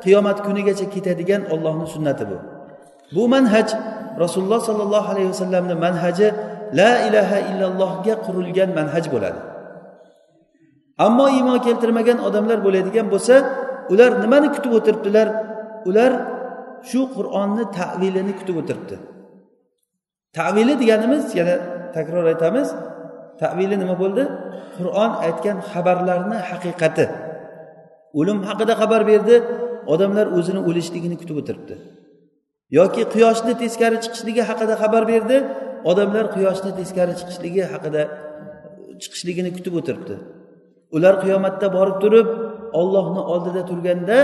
qiyomat kunigacha ketadigan ollohni sunnati bu. Bu manhaj rasululloh sollallohu alayhi vasallamni manhaji la ilaha illallohga qurilgan manhaj bo'ladi. Ammo iymon keltirmagan odamlar bo'ladigan bo'lsa ular nimani kutib o'tiribdilar? Ular shu qur'onni tavilini kutib o'tiribdi. Tavili deganimiz yana takror aytamiz tavili nima bo'ldi? Qur'on aytgan xabarlarni haqiqati. O'lim haqida xabar berdi odamlar o'zini o'lishligini kutib o'tiribdi. Yoki quyoshni teskari chiqishligi haqida xabar berdi odamlar quyoshni teskari chiqishligi haqida chiqishligini kutib o'tiribdi. Ular qiyomatda borib turib ollohni oldida turganda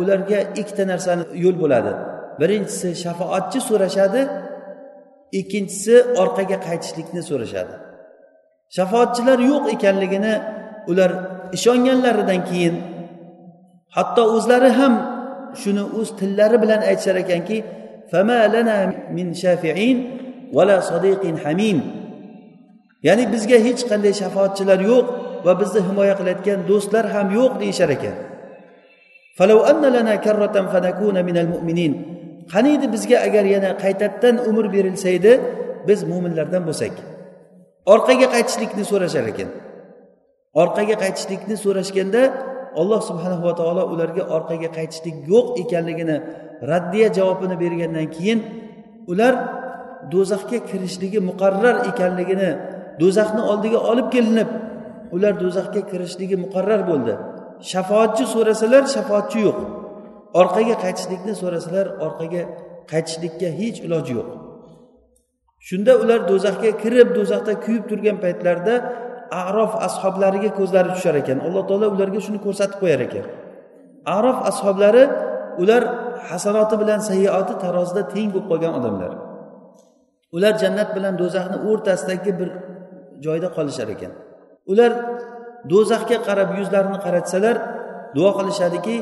ularga ikkita narsani yo'l bo'ladi. Birinchisi shafoatchi so'rashadi ikkinchisi orqaga qaytishlikni so'rashadi. Shafoatchilar yo'q ekanligini ular ishonganlaridan keyin hatto o'zlari ham shuni o'z tillari bilan aytishar ekanki min shafiin. Vala sodiqin hamim ya'ni bizga hech qanday shafoatchilar yo'q va bizni himoya qilayotgan do'stlar ham yo'q deyishar ekan. qaniydi bizga agar yana qaytadan umr berilsa edi biz mo'minlardan bo'lsak? Orqaga qaytishlikni so'rashar ekan. Orqaga qaytishlikni so'rashganda alloh subhanava taolo ularga orqaga qaytishlik yo'q ekanligini raddiya javobini bergandan keyin ular do'zaxga kirishligi muqarrar ekanligini do'zaxni oldiga olib kelinib ular do'zaxga kirishligi muqarrar bo'ldi. Shafoatchi so'rasalar shafoatchi yo'q. Orqaga qaytishlikni so'rasalar orqaga qaytishlikka hech iloji yo'q. Shunda ular do'zaxga kirib do'zaxda kuyib turgan paytlarida arof ashoblariga ko'zlari tushar ekan. Alloh taolo ularga shuni ko'rsatib qo'yar ekan. Arof ashoblari ular hasanoti bilan sayyoati tarozida teng bo'lib qolgan odamlar. Ular jannat bilan do'zaxni o'rtasidagi bir joyda qolishar ekan. Ular do'zaxga qarab yuzlarini qaratsalar duo qilishadiki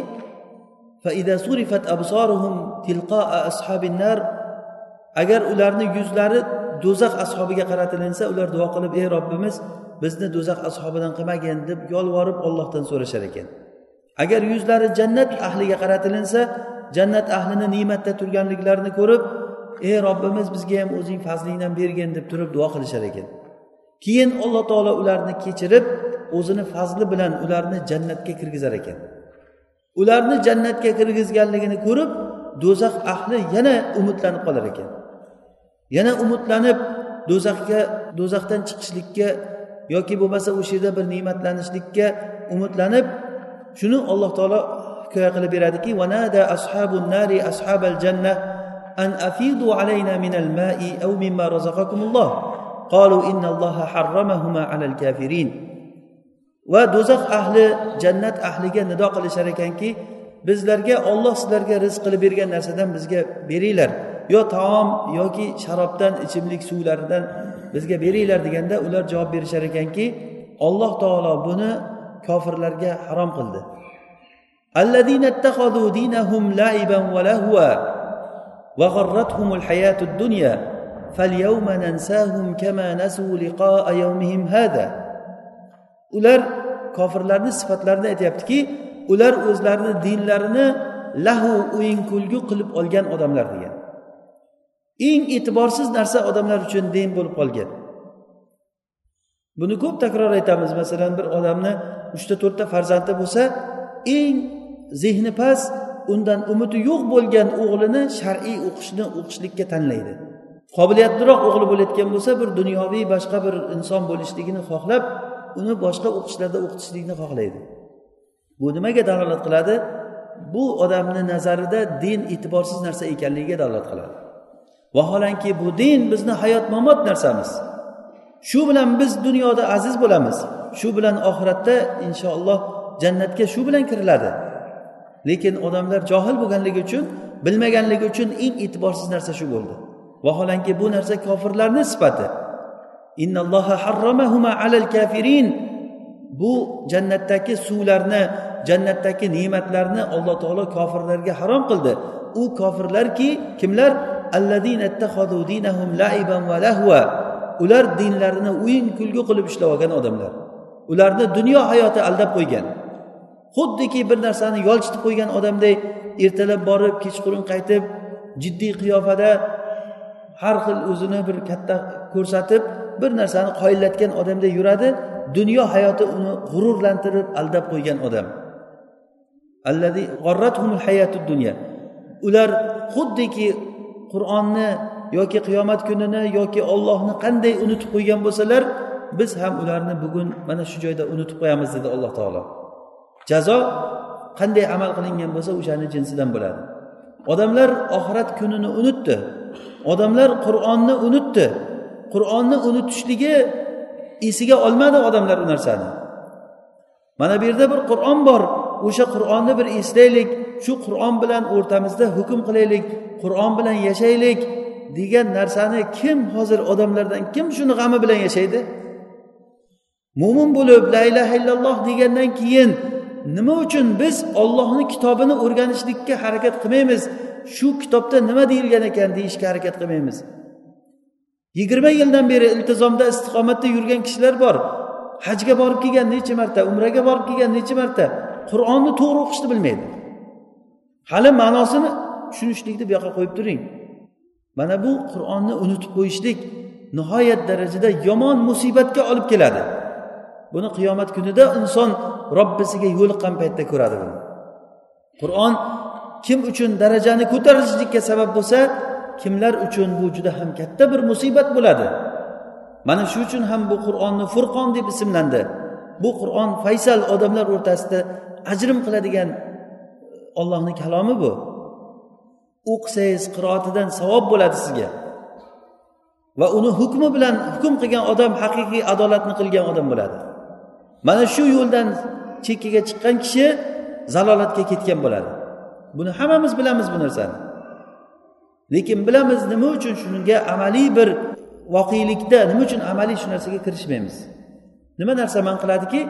agar ularni yuzlari do'zax ashobiga qaratilinsa ular duo qilib ey robbimiz bizni do'zax ashobidan qilmagin deb yolvorib ollohdan so'rashar ekan. Agar yuzlari jannat ahliga qaratilinsa jannat ahlini ne'matda turganliklarini ko'rib ey robbimiz bizga ham o'zing fazlingdan bergin deb turib duo qilishar ekan. Keyin alloh taolo ularni kechirib o'zini fazli bilan ularni jannatga kirgizar ekan. Ularni jannatga kirgizganligini ko'rib do'zax ahli yana umidlanib qolar ekan. Yana umidlanib do'zaxga do'zaxdan chiqishlikka yoki bo'lmasa o'sha yerda bir ne'matlanishlikka umidlanib shuni alloh taolo hikoya qilib beradiki vanada ashabun nari ashabal jannah an afidu alayna minal ma'i aw mimma razaqakumulloh qalu innalloha harramahuma alal kafirin va do'zax ahli jannat ahliga nido qilishar ekanki bizlarga olloh sizlarga rizq qilib bergan narsadan bizga beringlar. Yo taom yoki sharobdan ichimlik suvlaridan bizga beringlar deganda ular javob berishar ekanki olloh taolo buni kofirlarga harom qildi. وغرتهم الحياة الدنيا فاليوم ننساهم كما نسوا لقاء يومهم هذا ular kofirlarni sifatlarini aytyaptiki ular o'zlarini dinlarini lahu o'yin kulgu qilib olgan odamlar degan eng e'tiborsiz narsa odamlar uchun din bo'lib qolgan buni ko'p takror aytamiz masalan bir odamni uchta to'rtta farzandi bo'lsa eng zehni past undan umidi yo'q bo'lgan o'g'lini shar'iy o'qishni o'qishlikka tanlaydi. Qobiliyatliroq o'g'li bo'layotgan bo'lsa bir dunyoviy boshqa bir inson bo'lishligini xohlab uni boshqa o'qishlarda o'qitishlikni xohlaydi. Bu nimaga dalolat qiladi? Bu odamni nazarida din e'tiborsiz narsa ekanligiga dalolat qiladi. Vaholanki bu din bizni hayot mamot narsamiz. Shu bilan biz dunyoda aziz bo'lamiz. Shu bilan oxiratda inshaalloh jannatga shu bilan kiriladi. Lekin odamlar johil bo'lganligi uchun bilmaganligi uchun eng e'tiborsiz narsa shu bo'ldi. Vaholanki bu narsa kofirlarni sifati. Alal kafirin. Bu jannatdagi suvlarni jannatdagi ne'matlarni alloh taolo kofirlarga harom qildi. U kofirlarki kimlar? Ular dinlarini o'yin kulgi qilib ishlab olgan odamlar. Ularni dunyo hayoti aldab qo'ygan. Xuddiki bir narsani yolchitib qo'ygan odamday ertalab borib kechqurun qaytib jiddiy qiyofada har xil o'zini bir katta ko'rsatib bir narsani qoyillatgan odamday yuradi. Dunyo hayoti uni g'ururlantirib aldab qo'ygan odam. Ular xuddiki qur'onni yoki qiyomat kunini yoki ollohni qanday unutib qo'ygan bo'lsalar biz ham ularni bugun mana shu joyda unutib qo'yamiz dedi alloh taolo. Jazo qanday amal qilingan bo'lsa o'shani jinsidan bo'ladi. Odamlar oxirat kunini unutdi. Odamlar qur'onni unutdi. Qur'onni unutishligi esiga olmadi odamlar u narsani. Mana bu yerda bir qur'on bor. O'sha qur'onni bir eslaylik shu qur'on bilan o'rtamizda hukm qilaylik qur'on bilan yashaylik degan narsani kim hozir odamlardan kim shuni g'ami bilan yashaydi? Mo'min bo'lib la ilaha illalloh degandan keyin nima uchun biz ollohni kitobini o'rganishlikka harakat qilmaymiz? Shu kitobda nima deyilgan ekan deyishga harakat qilmaymiz. Yigirma yildan beri iltizomda istiqomatda yurgan kishilar bor. Hajga borib kelgan necha marta umraga borib kelgan necha marta qur'onni to'g'ri o'qishni bilmaydi. Hali ma'nosini tushunishlikni bu yoqqa qo'yib turing. Mana bu qur'onni unutib qo'yishlik nihoyat darajada yomon musibatga olib keladi. Buni qiyomat kunida inson robbisiga yo'liqqan paytda ko'radi buni. Qur'on kim uchun darajani ko'tarishlikka sabab bo'lsa kimlar uchun bu juda ham katta bir musibat bo'ladi. Mana shu uchun ham bu qur'onni furqon deb ismlandi. Bu qur'on faysal odamlar o'rtasida ajrim qiladigan ollohni kalomi bu. O'qisangiz qiroatidan savob bo'ladi sizga. Va uni hukmi bilan hukm qilgan odam haqiqiy adolatni qilgan odam bo'ladi. Mana shu yo'ldan chekkaga chiqqan kishi zalolatga ketgan bo'ladi. Buni hammamiz bilamiz bu narsani. Lekin bilamiz nima uchun shunga amaliy bir voqelikda nima uchun amaliy shu narsaga kirishmaymiz? Nima narsa man qiladiki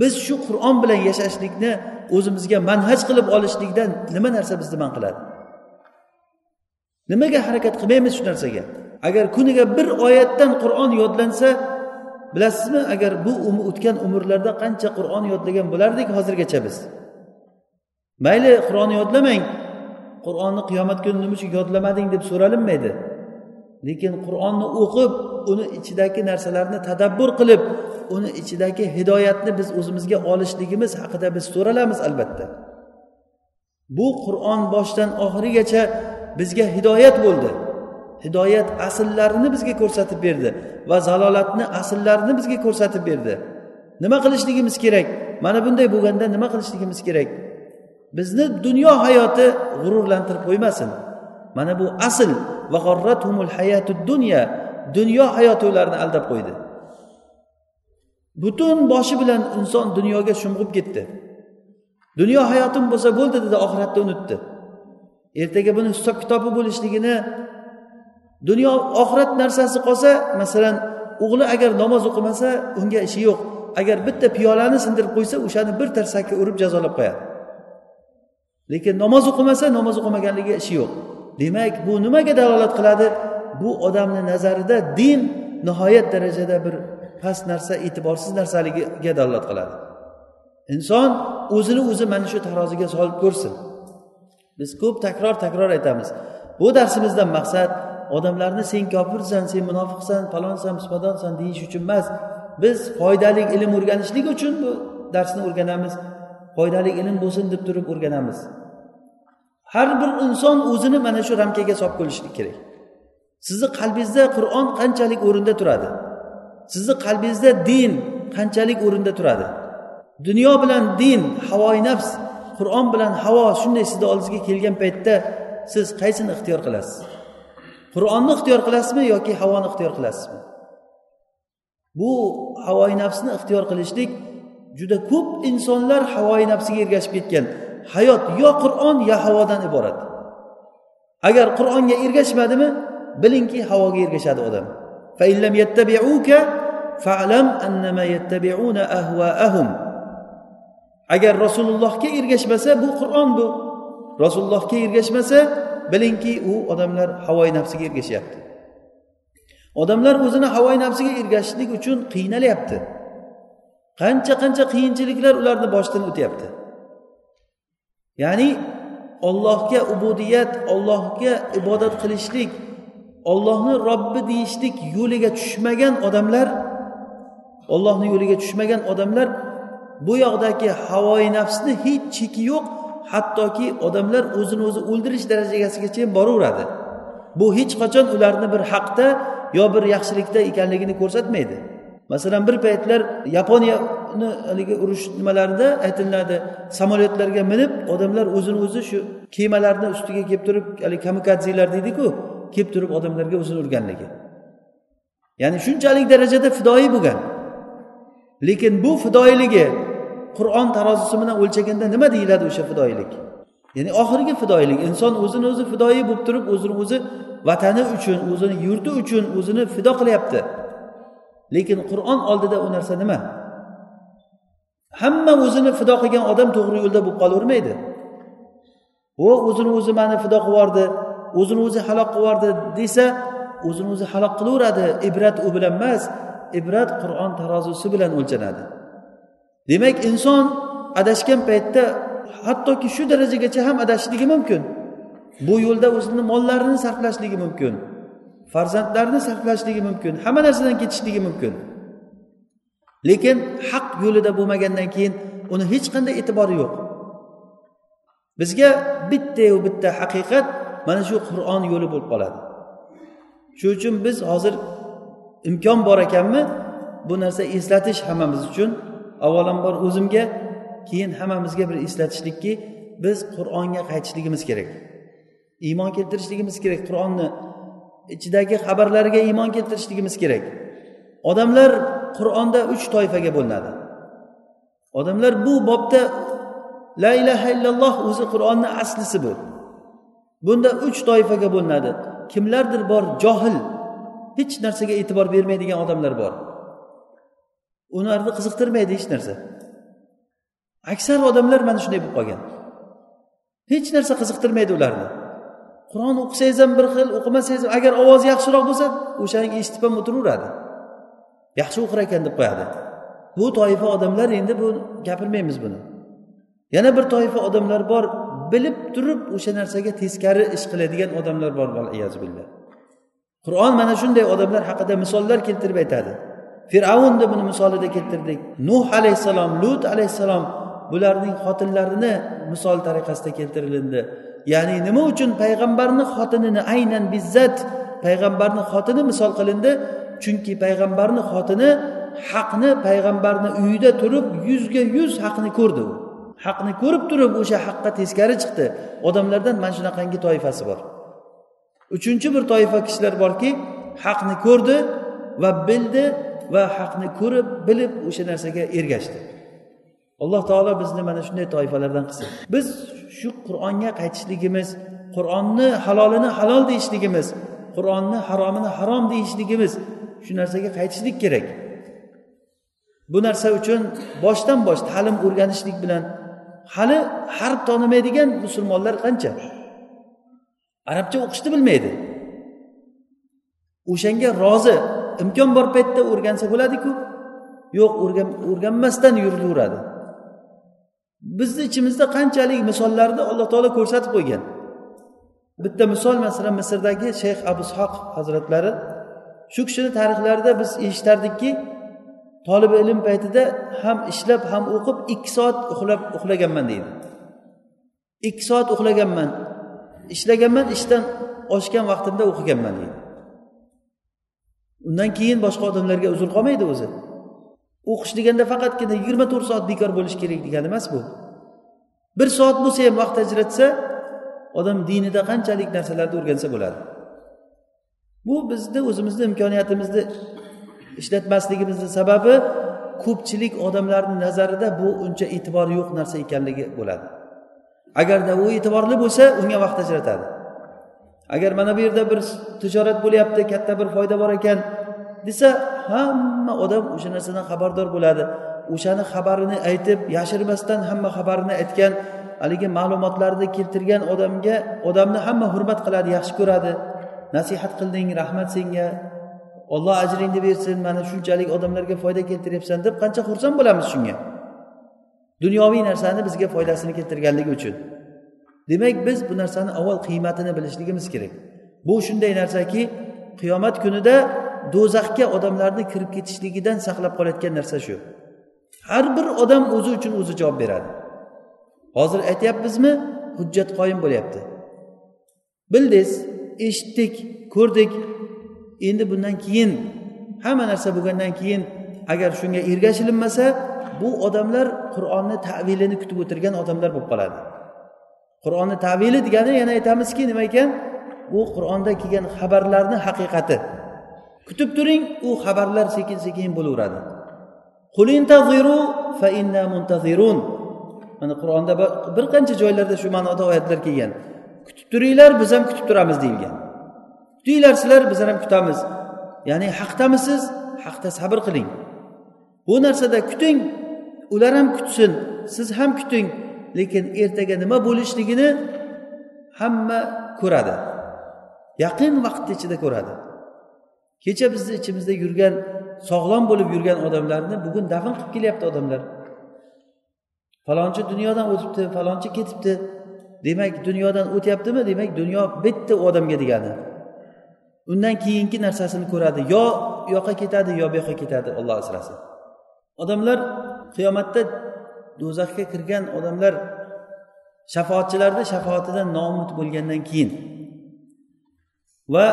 biz shu qur'on bilan yashashlikni o'zimizga manhaj qilib olishlikdan nima narsa bizni man qiladi? Nimaga harakat qilmaymiz shu narsaga? Agar kuniga bir oyatdan qur'on yodlansa bilasizmi agar bu um, o'tgan umrlarda qancha qur'on yodlagan bo'lardik hozirgacha biz? Mayli qur'onni yodlamang. Qur'onni qiyomat kuni nima uchun yodlamading deb so'ralinmaydi lekin qur'onni o'qib uni ichidagi narsalarni tadabbur qilib uni ichidagi hidoyatni biz o'zimizga olishligimiz haqida biz so'ralamiz albatta. Bu qur'on boshidan oxirigacha bizga hidoyat bo'ldi. Hidoyat asllarini bizga ko'rsatib berdi va zalolatni asllarini bizga ko'rsatib berdi. Nima qilishligimiz kerak? Mana bunday bo'lganda nima qilishligimiz kerak? Bizni dunyo hayoti g'ururlantirib qo'ymasin. Mana bu asl. Dunya dunyo hayoti ularni aldab qo'ydi. Butun boshi bilan inson dunyoga sho'ng'ib ketdi. Dunyo hayotim bo'lsa bo'ldi dedi oxiratni unutdi. Ertaga buni hisob kitobi bo'lishligini dunyo oxirat narsasi qolsa masalan o'g'li agar namoz o'qimasa unga ishi yo'q. Agar bitta piyolani sindirib qo'ysa o'shani bir tarsakka urib jazolab qo'yadi. Lekin namoz o'qimasa namoz o'qimaganligiga ishi yo'q. Demak bu nimaga dalolat qiladi? Bu odamni nazarida din nihoyat darajada bir past narsa e'tiborsiz narsaligiga dalolat qiladi. Inson o'zini o'zi mana shu taroziga solib ko'rsin. Biz ko'p takror takror aytamiz. Bu darsimizdan maqsad odamlarni sen kofirsan sen munofiqsan falonsan pismadonsan deyish uchun emas. Biz foydali ilm o'rganishlik uchun bu darsni o'rganamiz. Foydali ilm bo'lsin deb turib o'rganamiz. Har bir inson o'zini mana shu ramkaga solib qo'yishlik kerak. Sizni qalbingizda qur'on qanchalik o'rinda turadi? Sizni qalbingizda din qanchalik o'rinda turadi? Dunyo bilan din havoi nafs qur'on bilan havo shunday sizni oldingizga kelgan paytda siz qaysini ixtiyor qilasiz? Qur'onni ixtiyor qilasizmi yoki havoni ixtiyor qilasizmi? Bu havoyi nafsni ixtiyor qilishlik juda ko'p insonlar havoyi nafsiga ergashib ketgan. Hayot yo qur'on yo havodan iborat. Agar qur'onga ergashmadimi bilingki havoga ergashadi odam. Agar rasulullohga ergashmasa bu qur'on bu rasulullohga ergashmasa bilingki u odamlar havoyi nafsiga ergashyapti. Odamlar o'zini havoyi nafsiga ergashishlik uchun qiynalyapti. Qancha qancha qiyinchiliklar ularni boshidan o'tyapti. Ya'ni ollohga ubudiyat ollohga ibodat qilishlik ollohni robbi deyishlik yo'liga tushmagan odamlar ollohni yo'liga tushmagan odamlar bu yoqdagi havoyi nafsni hech cheki yo'q hattoki odamlar o'zini o'zi o'ldirish darajasigacha boraveradi. Bu hech qachon ularni bir haqda yo bir yaxshilikda ekanligini ko'rsatmaydi. Masalan bir paytlar yaponiyani haligi urush nimalarida aytiladi samolyotlarga minib odamlar o'zini o'zi shu kemalarni ustiga kelib turib haligi kamikadzilar deydiku kelib turib odamlarga o'zini urganligi. Ya'ni shunchalik darajada fidoyi bo'lgan. Lekin bu fidoyiligi qur'on tarozisi bilan o'lchaganda nima deyiladi o'sha fidoyilik? Ya'ni oxirgi fidoyilik inson o'zini o'zi fidoyi bo'lib turib o'zini o'zi vatani uchun o'zini yurti uchun o'zini fido qilyapti. Lekin qur'on oldida u narsa nima? Hamma o'zini fido qilgan odam to'g'ri yo'lda bo'lib qolavermaydi. U o'zini o'zi mani fido qilib yubordi o'zini o'zi halok qilib yubordi desa o'zini o'zi halok qilaveradi. Ibrat u bilan emas ibrat qur'on tarozisi bilan o'lchanadi. Demak inson adashgan paytda hattoki shu darajagacha ham adashishligi mumkin. Bu yo'lda o'zini mollarini sarflashligi mumkin. Farzandlarini sarflashligi mumkin. Hamma narsadan ketishligi mumkin. Lekin haq yo'lida bo'lmagandan keyin uni hech qanday e'tibori yo'q. Bizga bittayu bitta haqiqat mana shu qur'on yo'li bo'lib qoladi. Shuning uchun biz hozir imkon bor ekanmi bu narsa eslatish hammamiz uchun avvalambor o'zimga keyin hammamizga bir eslatishlikki biz qur'onga qaytishligimiz kerak. Iymon keltirishligimiz kerak qur'onni ichidagi xabarlarga iymon keltirishligimiz kerak. Odamlar qur'onda uch toifaga bo'linadi. Odamlar bu bobda la ilaha illalloh o'zi qur'onni aslisi bu. Bunda uch toifaga bo'linadi. Kimlardir bor johil hech narsaga e'tibor bermaydigan odamlar bor. Ularni qiziqtirmaydi hech narsa. Aksar odamlar mana shunday bo'lib qolgan. Hech narsa qiziqtirmaydi ularni. Qur'on o'qisangiz ham bir xil o'qimasangiz ham agar ovozi yaxshiroq bo'lsa o'shani eshitib ham o'tiraveradi. Yaxshi o'qir ekan deb qo'yadi. Bu toifa odamlar endi bu gapirmaymiz buni. Yana bir toifa odamlar bor bilib turib o'sha narsaga teskari ish qiladigan odamlar bor qur'on mana shunday odamlar haqida misollar keltirib aytadi. Fir'avnni buni misolida keltirdik. Nuh alayhissalom lut alayhissalom bularning xotinlarini misol tariqasida keltirilindi. Ya'ni nima uchun payg'ambarni xotinini aynan bizzat payg'ambarni xotini misol qilindi? Chunki payg'ambarni xotini haqni payg'ambarni uyida turib yuzga yuz haqni ko'rdi u. Haqni ko'rib turib o'sha haqqa teskari chiqdi. Odamlardan mana shunaqangi toifasi bor. Uchinchi bir toifa kishilar borki haqni ko'rdi va bildi va haqni ko'rib bilib o'sha narsaga ergashdi. Alloh taolo bizni mana shunday toifalardan qilsin. Biz shu qur'onga qaytishligimiz qur'onni halolini halol deyishligimiz qur'onni haromini harom deyishligimiz shu narsaga qaytishlik kerak. Bu narsa uchun boshdan bosh ta'lim o'rganishlik bilan hali harf tonimaydigan musulmonlar qancha? Arabcha o'qishni bilmaydi. O'shanga rozi imkon bor paytda o'rgansa bo'ladiku. Yo'q o'rganmasdan yuraveradi bizni ichimizda qanchalik misollarni alloh taolo ko'rsatib qo'ygan. Bitta misol masalan misrdagi shayx abu ishoq hazratlari shu kishini tarixlarida biz eshitardikki tolib ilm paytida ham ishlab ham o'qib ikki soat uxlab uxlaganman deydi. Ikki soat uxlaganman ishlaganman ishdan oshgan vaqtimda o'qiganman deydi. Undan keyin boshqa odamlarga uzr qolmaydi o'zi. O'qish deganda faqatgina yigirma to'rt soat bekor bo'lishi kerak degani emas bu. Bir soat bo'lsa ham vaqt ajratsa odam dinida qanchalik narsalarni o'rgansa bo'ladi. Bu bizni o'zimizni imkoniyatimizni ishlatmasligimizni sababi ko'pchilik odamlarni nazarida bu uncha e'tibori yo'q narsa ekanligi bo'ladi. Agarda u e'tiborli bo'lsa unga vaqt ajratadi. Agar mana bu yerda bir tijorat bo'lyapti katta bir foyda bor ekan desa hamma odam o'sha narsadan xabardor bo'ladi. O'shani xabarini aytib yashirmasdan hamma xabarini aytgan haligi ma'lumotlarni keltirgan odamga odamni hamma hurmat qiladi yaxshi ko'radi. Nasihat qilding rahmat senga. Olloh ajringni bersin mana shunchalik odamlarga foyda keltiryapsan deb qancha xursand bo'lamiz shunga. Dunyoviy narsani bizga foydasini keltirganligi uchun. Demak biz bu narsani avval qiymatini bilishligimiz kerak. Bu shunday narsaki qiyomat kunida do'zaxga odamlarni kirib ketishligidan saqlab qolayotgan narsa shu. Har bir odam o'zi uchun o'zi javob beradi. Hozir aytyapmizmi? Hujjat qoyim bo'lyapti. Bildiz eshitdik ko'rdik. Endi bundan keyin hamma narsa bo'lgandan keyin agar shunga ergashilinmasa bu odamlar qur'onni tavilini kutib o'tirgan odamlar bo'lib qoladi. Qur'onni tavili degani yana aytamizki nima ekan? U qur'onda kelgan xabarlarni haqiqati. Kutib turing u xabarlar sekin sekin bo'laveradi. Mana qur'onda bir qancha joylarda shu ma'noda oyatlar kelgan. Kutib turinglar biz ham kutib turamiz deyilgan. Kutinglar sizlar bizlar ham kutamiz. Ya'ni haqdamisiz haqda sabr qiling. Bu narsada kuting ular ham kutsin siz ham kuting. Lekin ertaga nima bo'lishligini hamma ko'radi. Yaqin vaqt ichida ko'radi. Kecha bizni ichimizda yurgan sog'lom bo'lib yurgan odamlarni bugun dafn qilib kelyapti odamlar. Falonchi dunyodan o'tibdi falonchi ketibdi. Demak dunyodan o'tyaptimi? Demak dunyo bitta u odamga degani. Undan keyingi narsasini ko'radi. Yo u yoqqa ketadi yo bu yoqqa ketadi olloh asrasin. Odamlar qiyomatda do'zaxga kirgan odamlar shafoatchilarni shafoatidan noumid bo'lgandan keyin va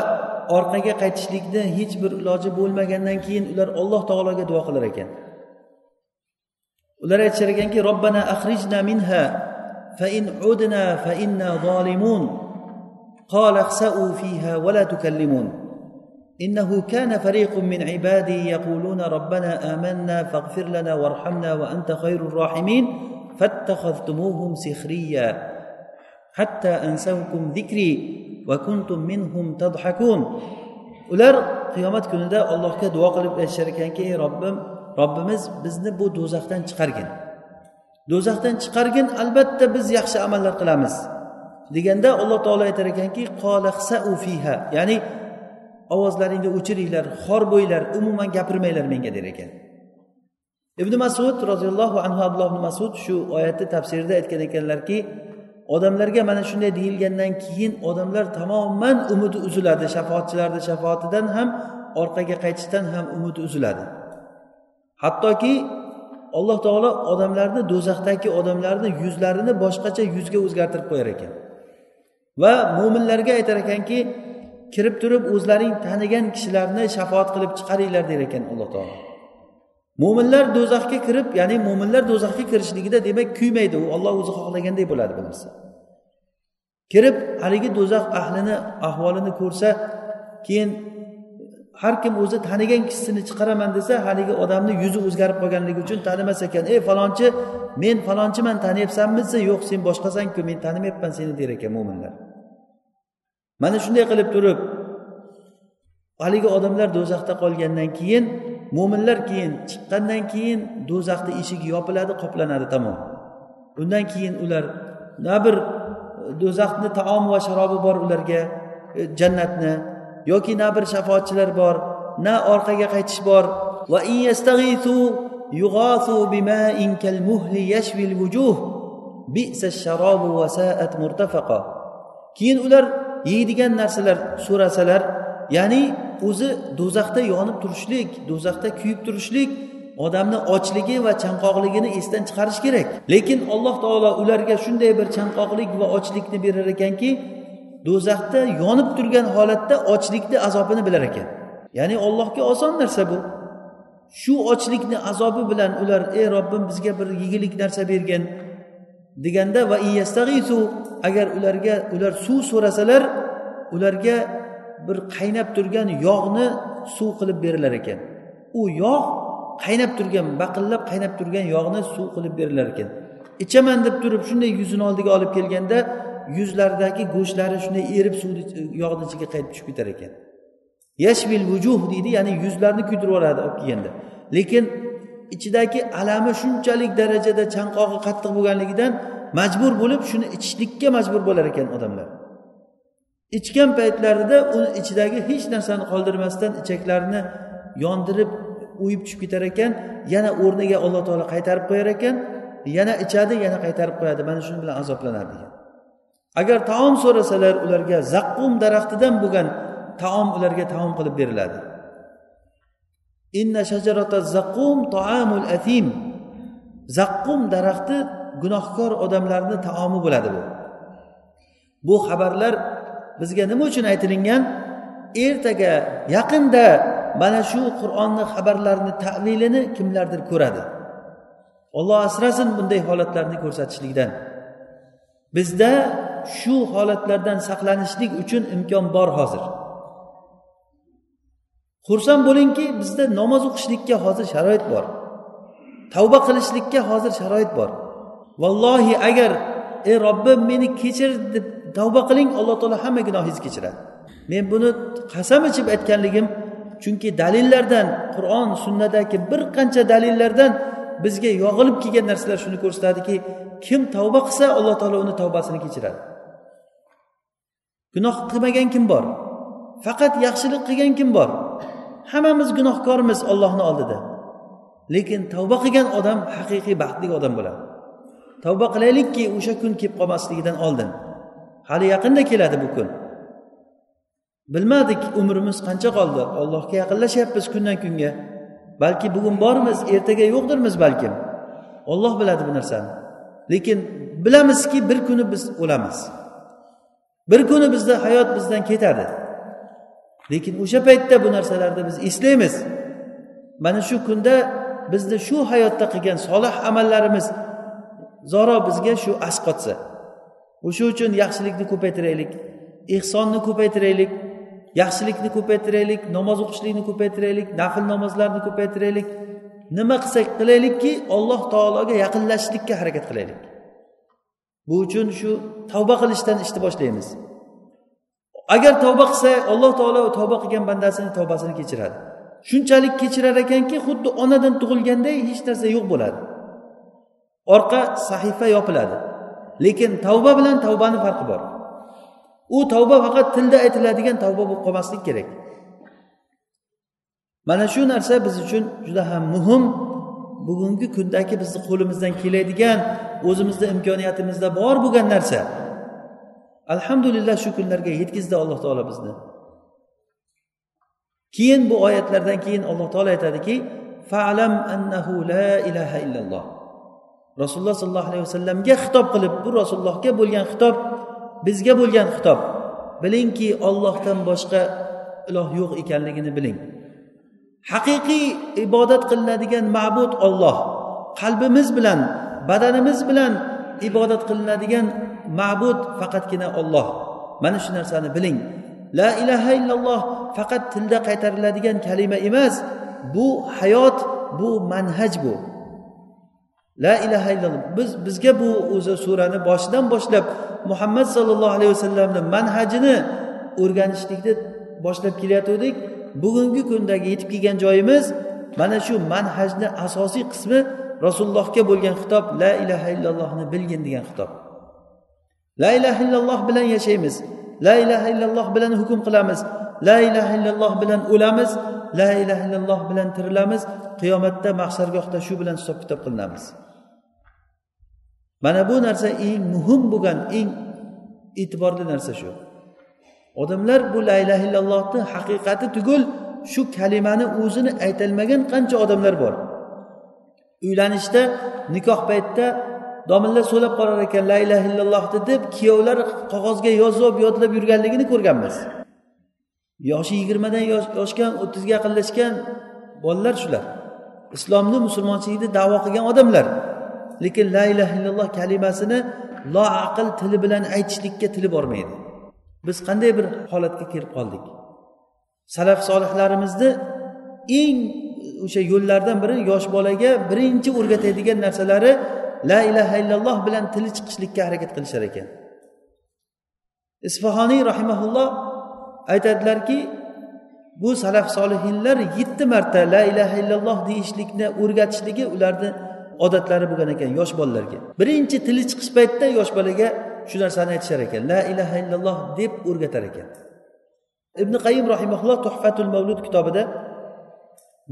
orqaga qaytishlikni hech bir iloji bo'lmagandan keyin ular alloh taologa duo qilar ekan. Ular aytishar ekanki robbana axrijna minha fa in udna fa inna zolimun qala fiha va la tukallimun. إنه كان فريق من عبادي يقولون ربنا آمنا فاغفر لنا وارحمنا وأنت خير الراحمين فاتخذتموهم سخريا حتى أنسوكم ذكري وكنتم منهم تضحكون ular qiyomat kunida allohga duo qilib aytishar ekanki ey robbim robbimiz bizni bu do'zaxdan chiqargin do'zaxdan chiqargin albatta biz yaxshi amallar qilamiz deganda alloh taolo aytar ekanki fiha ya'ni ovozlaringni o'chiringlar xor bo'ylar umuman gapirmanglar menga der ekan. Ibn masud roziyallohu anhu abdulloh ibn masud shu oyatni tafsirida aytgan ekanlarki odamlarga mana shunday deyilgandan keyin odamlar tamoman umidi uziladi shafoatchilarni shafoatidan ham orqaga qaytishdan ham umidi uziladi. Hattoki alloh taolo odamlarni do'zaxdagi odamlarni yuzlarini boshqacha yuzga o'zgartirib qo'yar ekan. Va mo'minlarga aytar ekanki kirib turib o'zlaring tanigan kishilarni shafoat qilib chiqaringlar der ekan alloh taolo. Mo'minlar do'zaxga kirib ya'ni mo'minlar do'zaxga kirishligida demak kuymaydi u olloh o'zi xohlaganday bo'ladi bu narsa. Kirib haligi do'zax ahlini ahvolini ko'rsa keyin har kim o'zi tanigan kishisini chiqaraman desa haligi odamni yuzi o'zgarib qolganligi uchun tanimas ekan. Ey falonchi men falonchiman taniyapsanmi? desa yo'q sen boshqasanku men tanimayapman seni der ekan mo'minlar mana shunday qilib turib haligi odamlar do'zaxda qolgandan keyin mo'minlar keyin chiqqandan keyin do'zaxni eshigi yopiladi qoplanadi tamom. Undan keyin ular na bir e, do'zaxni taom va sharobi bor ularga e, jannatni yoki na bir shafoatchilar bor na orqaga qaytish bor. Va keyin ular yeydigan narsalar so'rasalar ya'ni o'zi do'zaxda yonib turishlik do'zaxda kuyib turishlik odamni ochligi va chanqoqligini esdan chiqarish kerak. Lekin alloh taolo ularga shunday bir chanqoqlik va ochlikni berar ekanki do'zaxda yonib turgan holatda ochlikni azobini bilar ekan. Ya'ni ollohga oson narsa bu. Shu ochlikni azobi bilan ular ey robbim bizga bir yegulik narsa bergin deganda va agar ularga ular suv so'rasalar ularga bir qaynab turgan yog'ni suv qilib berilar ekan. U yog' qaynab turgan baqillab qaynab turgan yog'ni suv qilib berilar ekan. Ichaman deb turib shunday yuzini oldiga olib kelganda yuzlaridagi go'shtlari shunday erib suvni yog'ni ichiga qaytib tushib ketar ekan. Yashvil vujuh deydi ya'ni yuzlarni kuydirib yuboradi olib kelganda. Lekin ichidagi alami shunchalik darajada chanqog'i qattiq bo'lganligidan majbur bo'lib shuni ichishlikka majbur bo'lar ekan odamlar. Ichgan paytlarida uni ichidagi hech narsani qoldirmasdan ichaklarini yondirib o'yib tushib ketar ekan yana o'rniga alloh taolo qaytarib qo'yar ekan yana ichadi yana qaytarib qo'yadi mana shuni bilan azoblanadi degan. Agar taom so'rasalar ularga zaqqum daraxtidan bo'lgan taom ularga taom qilib beriladi. Inna shajarata zaqqum taamul atim. Zaqqum daraxti gunohkor odamlarni taomi bo'ladi bu. Bu xabarlar bizga nima uchun aytilingan? Ertaga yaqinda mana shu qur'onni xabarlarini tavilini kimlardir ko'radi? Olloh asrasin bunday holatlarni ko'rsatishlikdan. Bizda shu holatlardan saqlanishlik uchun imkon bor hozir. Xursand bo'lingki bizda namoz o'qishlikka hozir sharoit bor. Tavba qilishlikka hozir sharoit bor. Vallohi agar ey robbim meni kechir deb tavba qiling alloh taolo hamma gunohingizni kechiradi. Men buni qasam ichib aytganligim chunki dalillardan qur'on sunnadagi bir qancha dalillardan bizga yog'ilib kelgan narsalar shuni ko'rsatadiki kim tavba qilsa alloh taolo uni tavbasini kechiradi. Gunoh qilmagan kim bor? Faqat yaxshilik qilgan kim bor? Hammamiz gunohkormiz ollohni oldida. Lekin tavba qilgan odam haqiqiy baxtli odam bo'ladi. Tavba qilaylikki o'sha kun kelib qolmasligidan oldin. Hali yaqinda keladi bu kun. Bilmadik umrimiz qancha qoldi. Allohga yaqinlashyapmiz kundan kunga. Balki bugun bormiz ertaga yo'qdirmiz balkim. Olloh biladi bu narsani. Lekin bilamizki bir kuni biz o'lamiz. Bir kuni bizni hayot bizdan ketadi. Lekin o'sha paytda bu narsalarni biz eslaymiz. Mana shu kunda bizni shu hayotda qilgan solih amallarimiz zoro bizga shu asqotsa o'sha uchun yaxshilikni ko'paytiraylik ehsonni ko'paytiraylik yaxshilikni ko'paytiraylik namoz o'qishlikni ko'paytiraylik nafl namozlarni ko'paytiraylik. Nima qilsak qilaylikki alloh taologa yaqinlashishlikka harakat qilaylik. Bu uchun shu tavba qilishdan ishni boshlaymiz. Agar tavba qilsa alloh taolo tavba qilgan bandasini tavbasini kechiradi. Shunchalik kechirar ekanki xuddi onadan tug'ilganday hech narsa yo'q bo'ladi. Orqa sahifa yopiladi. Lekin tavba bilan tavbani farqi bor. U tavba faqat tilda aytiladigan tavba bo'lib qolmasligi kerak. Mana shu narsa biz uchun juda ham muhim. Bugungi kundagi bizni qo'limizdan keladigan o'zimizni imkoniyatimizda bor bo'lgan narsa. Alhamdulillah shu kunlarga yetkazdi alloh taolo bizni. Keyin bu oyatlardan keyin alloh taolo aytadiki falam annahu la ilaha illalloh. Rasululloh sollallohu alayhi vasallamga xitob qilib bu rasulullohga bo'lgan xitob bizga bo'lgan xitob. Bilingki ollohdan boshqa iloh yo'q ekanligini biling. Haqiqiy ibodat qilinadigan ma'bud olloh qalbimiz bilan badanimiz bilan ibodat qilinadigan ma'bud faqatgina olloh mana shu narsani biling. La ilaha illalloh faqat tilda qaytariladigan kalima emas bu hayot bu manhaj bu. La ilaha illalloh. Biz bizga bu o'zi surani boshidan boshlab muhammad sollallohu alayhi vasallamni manhajini o'rganishlikni boshlab kelayotgandik bugungi kundagi yetib kelgan joyimiz mana shu manhajni asosiy qismi rasulullohga bo'lgan xitob la ilaha illallohni bilgin degan xitob. La ilaha illalloh bilan yashaymiz. La ilaha illalloh bilan hukm qilamiz. La ilaha illalloh bilan o'lamiz. La ilaha illalloh bilan tirilamiz. Qiyomatda mahsargohda shu bilan hisob kitob qilinamiz. Mana bu narsa eng muhim bo'lgan eng e'tiborli narsa shu. Odamlar bu la ilaha illallohni haqiqati tugul shu kalimani o'zini aytolmagan qancha odamlar bor. Uylanishda nikoh paytida domilla so'lab qolar ekan la ilaha illallohni deb kuyovlar qog'ozga yozib yodlab yurganligini ko'rganmiz. Yoshi yigirmadan oshgan o'ttizga yaqinlashgan bolalar shular. Islomni musulmonchilikni davo qilgan odamlar. Lekin la ilaha illalloh kalimasini loaql tili bilan aytishlikka tili bormaydi. Biz qanday bir holatga kelib qoldik? Salaf solihlarimizni eng o'sha yo'llardan biri yosh bolaga birinchi o'rgatadigan narsalari la ilaha illalloh bilan tili chiqishlikka harakat qilishar ekan. Isfahoniy rahimaulloh aytadilarki bu salaf solihinlar yetti marta la ilaha illalloh deyishlikni o'rgatishligi ularni odatlari bo'lgan ekan yosh bolalarga. Birinchi tili chiqish paytida yosh bolaga shu narsani aytishar ekan la ilaha illalloh deb o'rgatar ekan. Ibn qayim rahimaulloh tuhfatul mavlud kitobida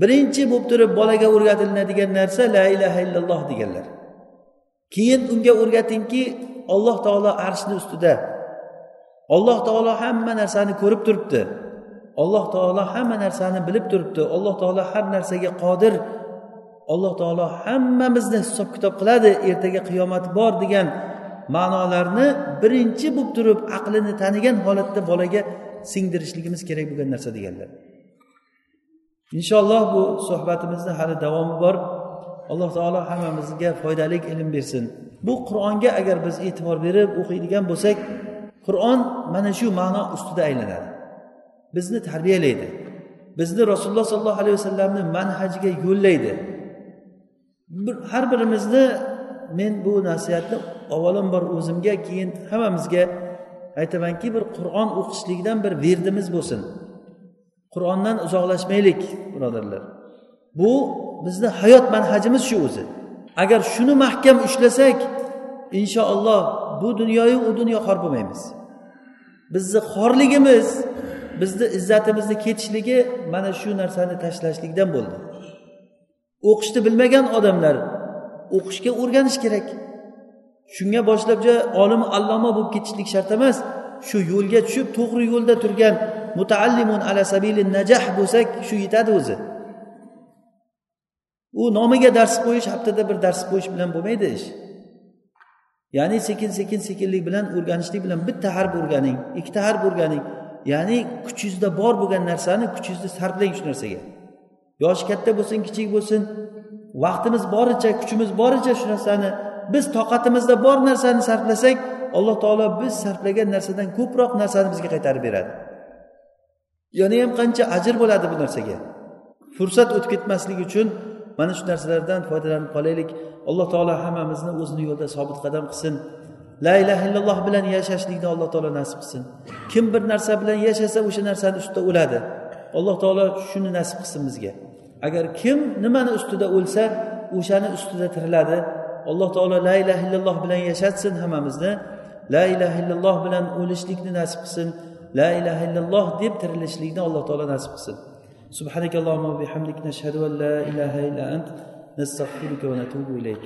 birinchi bo'lib turib bolaga o'rgatilinadigan narsa la ilaha illalloh deganlar. Keyin unga o'rgatingki alloh taolo arshni ustida alloh taolo hamma narsani ko'rib turibdi alloh taolo hamma narsani bilib turibdi alloh taolo har narsaga qodir alloh taolo hammamizni hisob kitob qiladi ertaga qiyomat bor degan ma'nolarni birinchi bo'lib turib aqlini tanigan holatda bolaga singdirishligimiz kerak bo'lgan narsa deganlar. Inshaalloh bu suhbatimizni hali davomi bor. Alloh taolo hammamizga foydali ilm bersin. Bu qur'onga agar biz e'tibor berib o'qiydigan bo'lsak qur'on mana shu ma'no ustida aylanadi. Bizni tarbiyalaydi. Bizni rasululloh sollallohu alayhi vasallamni manhajiga yo'llaydi. Har birimizni men bu nasihatni avvalambor o'zimga keyin hammamizga aytamanki bir qur'on o'qishlikdan bir verdimiz bo'lsin. Qur'ondan uzoqlashmaylik birodarlar. Bu bizni hayot manhajimiz shu o'zi. Agar shuni mahkam ushlasak inshaalloh bu dunyoyu u dunyo xor bo'lmaymiz. Bizni xorligimiz bizni izzatimizni ketishligi mana shu narsani tashlashlikdan bo'ldi. O'qishni bilmagan odamlar o'qishga o'rganish kerak. Shunga boshlab olim alloma bo'lib ketishlik shart emas. Shu yo'lga tushib to'g'ri yo'lda turgan mutaallimun ala sabili najah bo'lsak shu yetadi o'zi. U nomiga dars qo'yish haftada bir dars qo'yish bilan bo'lmaydi ish. Ya'ni sekin sekin sekinlik bilan o'rganishlik bilan bitta harf o'rganing ikkita harf o'rganing ya'ni kuchingizda bor bo'lgan narsani kuchingizni sarflang shu narsaga. Yoshi katta bo'lsin kichik bo'lsin. Vaqtimiz boricha kuchimiz boricha shu narsani biz toqatimizda bor narsani sarflasak alloh taolo biz sarflagan narsadan ko'proq narsani bizga qaytarib beradi. Yana ham qancha ajr bo'ladi bu narsaga. Fursat o'tib ketmasligi uchun mana shu narsalardan foydalanib qolaylik. Alloh taolo hammamizni o'zini yo'lida sobit qadam qilsin. La ilaha illalloh bilan yashashlikni alloh taolo nasib qilsin. Kim bir narsa bilan yashasa o'sha narsani ustida o'ladi. Alloh taolo shuni nasib qilsin bizga. agar kim nimani ustida o'lsa o'shani ustida tiriladi. Alloh taolo la illaha illalloh bilan yashatsin hammamizni. La illaha illalloh bilan o'lishlikni nasib qilsin. La illaha illalloh deb tirilishlikni alloh taolo nasib qilsin. Subhanakallohumma bihamdik nashhadu an la ilaha illa ant nastag'firuka va natubu ilayk.